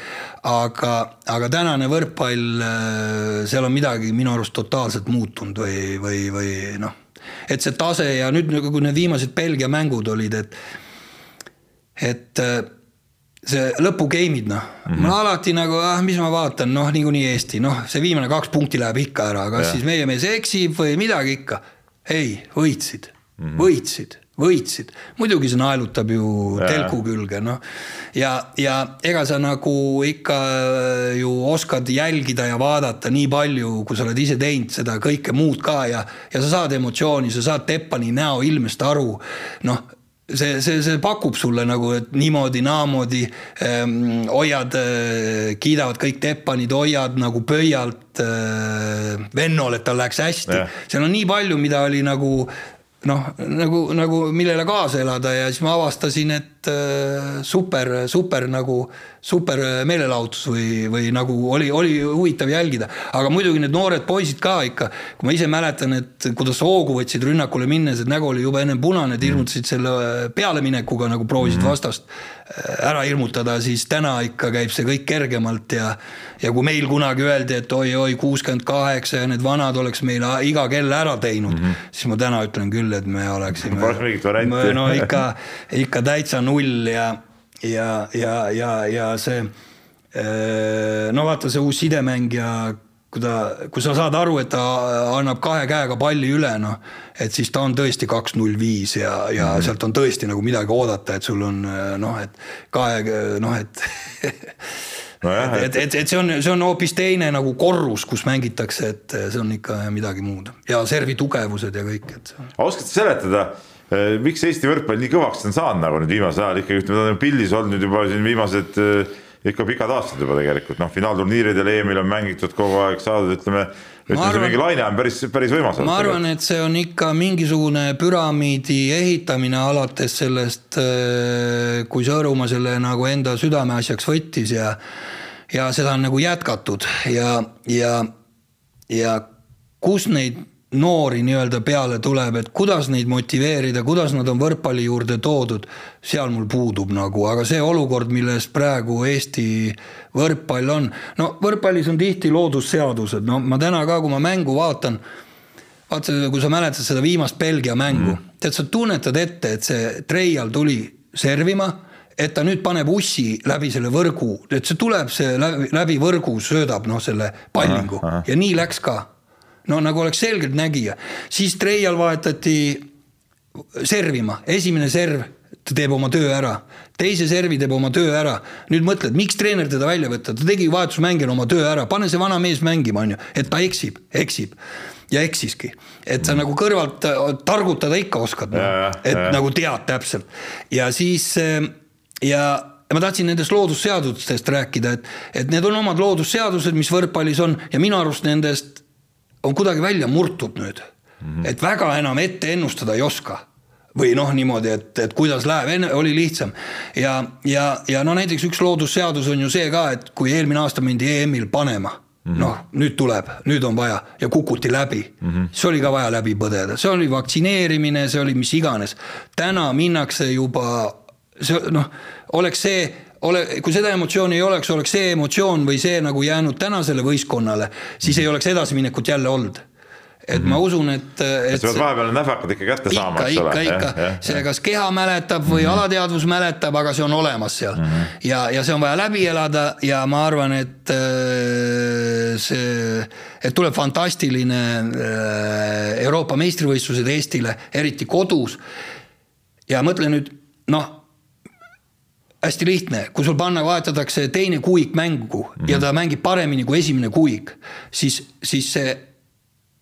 aga, aga tänane võrkpall, äh, seal on midagi minu arust totaalselt muutunud või, või, või noh, et see tase ja nüüd, kui need viimased Belgia mängud olid, et, et see lõpugeimid noh mm, -hmm. ma alati nagu ah, mis ma vaatan, noh niikuinii Eesti, noh, see viimane kaks punkti läheb ikka ära, kas ja. siis meie mees eksib või midagi ikka. ei, võitsid mm, -hmm. võitsid, võitsid, muidugi see naelutab ju ja. telku külge, noh. ja, ja ega sa nagu ikka ju oskad jälgida ja vaadata nii palju, kui sa oled ise teinud seda kõike muud ka ja, ja sa saad emotsiooni, sa saad Teppani näoilmest aru, noh see, see, see pakub sulle nagu, et niimoodi-naamoodi ähm, hoiad äh,, kiidavad kõik teppanid, hoiad nagu pöialt äh, Vennol, et tal läheks hästi. seal on nii palju, mida oli nagu noh, nagu, nagu millele kaasa elada ja siis ma avastasin, et äh, super, super nagu super meelelahutus või, või nagu oli, oli huvitav jälgida. aga muidugi need noored poisid ka ikka, kui ma ise mäletan, et kuidas hoogu võtsid rünnakule minnes, et nägu oli juba ennem punane, et hirmutasid selle pealeminekuga nagu proovisid mhm. vastast äh, ära hirmutada, siis täna ikka käib see kõik kergemalt ja ja kui meil kunagi öeldi, et oi-oi, kuuskümmend kaheksa ja need vanad oleks meil iga kell ära teinud mm, -hmm. siis ma täna ütlen küll, et me oleksime. no ikka, ikka täitsa null ja ja, ja, ja, ja see äh, no vaata, see uus sidemängija, kui ta, kui sa saad aru, et ta annab kahe käega palli üle, noh, et siis ta on tõesti kaks null viis ja, ja mm -hmm. sealt on tõesti nagu midagi oodata, et sul on noh, et kahe noh, et nojah, et, et, et, et see on, see on hoopis teine nagu korrus, kus mängitakse, et see on ikka midagi muud ja servi tugevused ja kõik, et. oskad seletada miks Eesti võrkpall nii kõvaks on saanud nagu nüüd viimasel ajal ikkagi, ütleme, ta on pildis olnud juba siin viimased äh, ikka pikad aastad juba tegelikult, noh, finaalturniiridel EM-il on mängitud kogu aeg, saadud, ütleme, ütleme arvan, see mingi laine on päris, päris võimas. ma arvan, et see on ikka mingisugune püramiidi ehitamine alates sellest, äh, kui Sõõrumaa selle nagu enda südameasjaks võttis ja ja seda on nagu jätkatud ja, ja, ja kus neid noori nii-öelda peale tuleb, et kuidas neid motiveerida, kuidas nad on võrkpalli juurde toodud, seal mul puudub nagu, aga see olukord, milles praegu Eesti võrkpall on, no võrkpallis on tihti loodusseadused, no ma täna ka, kui ma mängu vaatan, vaata, kui sa mäletad seda viimast Belgia mängu mm., tead, sa tunnetad ette, et see Treial tuli servima et ta nüüd paneb ussi läbi selle võrgu, et see tuleb, see läbi, läbi võrgu söödab noh, selle pallingu aha, aha. ja nii läks ka. No nagu oleks selgeltnägija, siis Treial vahetati servima, esimene serv ta teeb oma töö ära, teise servi teeb oma töö ära. nüüd mõtled, miks treener teda välja võtta, ta tegi vahetusmängijana oma töö ära, pane see vana mees mängima, on ju, et ta eksib, eksib. Ja eksiski, et sa nagu kõrvalt äh, targutada ikka oskad, noh. et ja. nagu tead täpselt. Ja siis ja ja ma tahtsin nendest loodusseadustest rääkida, et, et need on omad loodusseadused, mis võrkpallis on. Ja minu arust nendest on kuidagi välja murtud nüüd mm. -hmm. et väga enam ette ennustada ei oska või noh, niimoodi, et, et kuidas läheb, enne oli lihtsam. ja, ja, ja no näiteks üks loodusseadus on ju see ka, et kui eelmine aasta mindi EM-il panema Mm -hmm. noh, nüüd tuleb, nüüd on vaja ja kukuti läbi mm. -hmm. see oli ka vaja läbi põdeda, see oli vaktsineerimine, see oli mis iganes. täna minnakse juba, see noh, oleks see ole, kui seda emotsiooni ei oleks, oleks see emotsioon või see nagu jäänud tänasele võistkonnale, siis ei oleks edasiminekut jälle olnud et ma mhm. usun, et, et. sa pead vahepeal näfakad ikka kätte saama, eks ole. ikka, ikka, see kas keha mäletab või mm -hmm. alateadvus mäletab, aga see on olemas seal mm. -hmm. ja, ja see on vaja läbi elada ja ma arvan, et äh, see, et tuleb fantastiline äh, Euroopa meistrivõistlused Eestile, eriti kodus. ja mõtle nüüd, noh hästi lihtne, kui sul panna, vahetatakse teine kuuik mängu mm -hmm. ja ta mängib paremini kui esimene kuuik, siis, siis see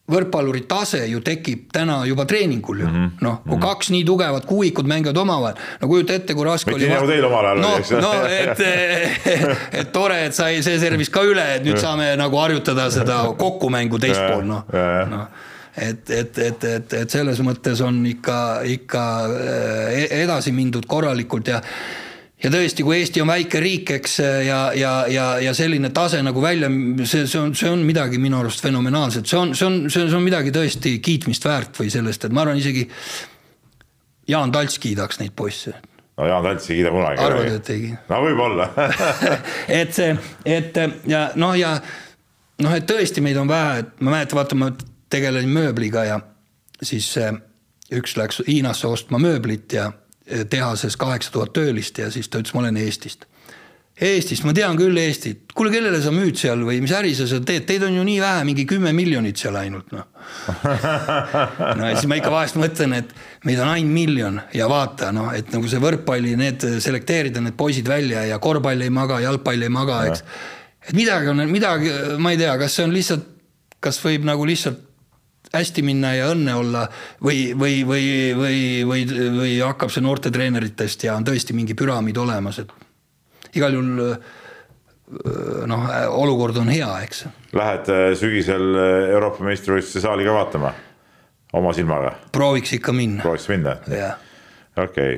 võrkpalluri tase ju tekib täna juba treeningul ju mm -hmm., noh, kui mm -hmm. kaks nii tugevat kuuikut mängivad omavahel, no kujuta ette, kui raske oli. nagu teil omal ajal no, oli, eks ju. no et, et tore, et sai see servis ka üle, et nüüd saame nagu harjutada seda kokkumängu teist pool, noh, noh et, et, et, et, et selles mõttes on ikka, ikka e-, edasi mindud korralikult ja ja tõesti, kui Eesti on väike riik, eks ja, ja, ja, ja selline tase nagu välja, see, see on, see on midagi minu arust fenomenaalset, see on, see on, see on midagi tõesti kiitmist väärt või sellest, et ma arvan isegi. Jaan Talts kiidaks neid poisse. no Jaan Talts ei kiida kunagi. arvad, et ei kiida? no võib-olla et see, et ja noh, ja noh, et tõesti meid on vähe, et ma mäletan, vaata, ma tegelesin mööbliga ja siis üks läks Hiinasse ostma mööblit ja tehases kaheksa tuhat töölist ja siis ta ütles, ma olen Eestist. Eestist, ma tean küll Eestit, kuule, kellele sa müüd seal või mis äri sa seal teed, teid on ju nii vähe, mingi kümme miljonit seal ainult noh. no ja siis ma ikka vahest mõtlen, et meid on ainult miljon ja vaata noh, et nagu see võrkpalli, need selekteerida need poisid välja ja korvpall ei maga, jalgpall ei maga, eks. et midagi on, midagi, ma ei tea, kas see on lihtsalt, kas võib nagu lihtsalt hästi minna ja õnne olla või, või, või, või, või, või hakkab see noortetreeneritest ja on tõesti mingi püramiid olemas, et igal juhul noh, olukord on hea, eks. Lähed äh, sügisel äh, Euroopa meistrivõistluse saali ka vaatama oma silmaga? prooviks ikka minna. prooviks minna? okei okay.,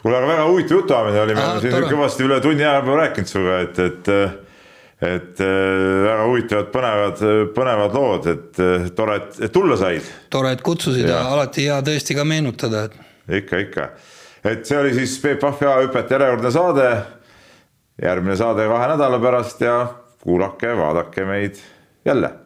kuule, aga väga huvitav jutuajamine oli, me oleme siin kõvasti üle tunni aja juba rääkinud sinuga, et, et et äh, väga huvitavad, põnevad, põnevad lood, et äh, tore, et tulla said. tore, et kutsusid ja, ja alati hea tõesti ka meenutada, et. ikka, ikka, et see oli siis Peep Pahvi A-hüpet järjekordne saade. järgmine saade kahe nädala pärast ja kuulake, vaadake meid jälle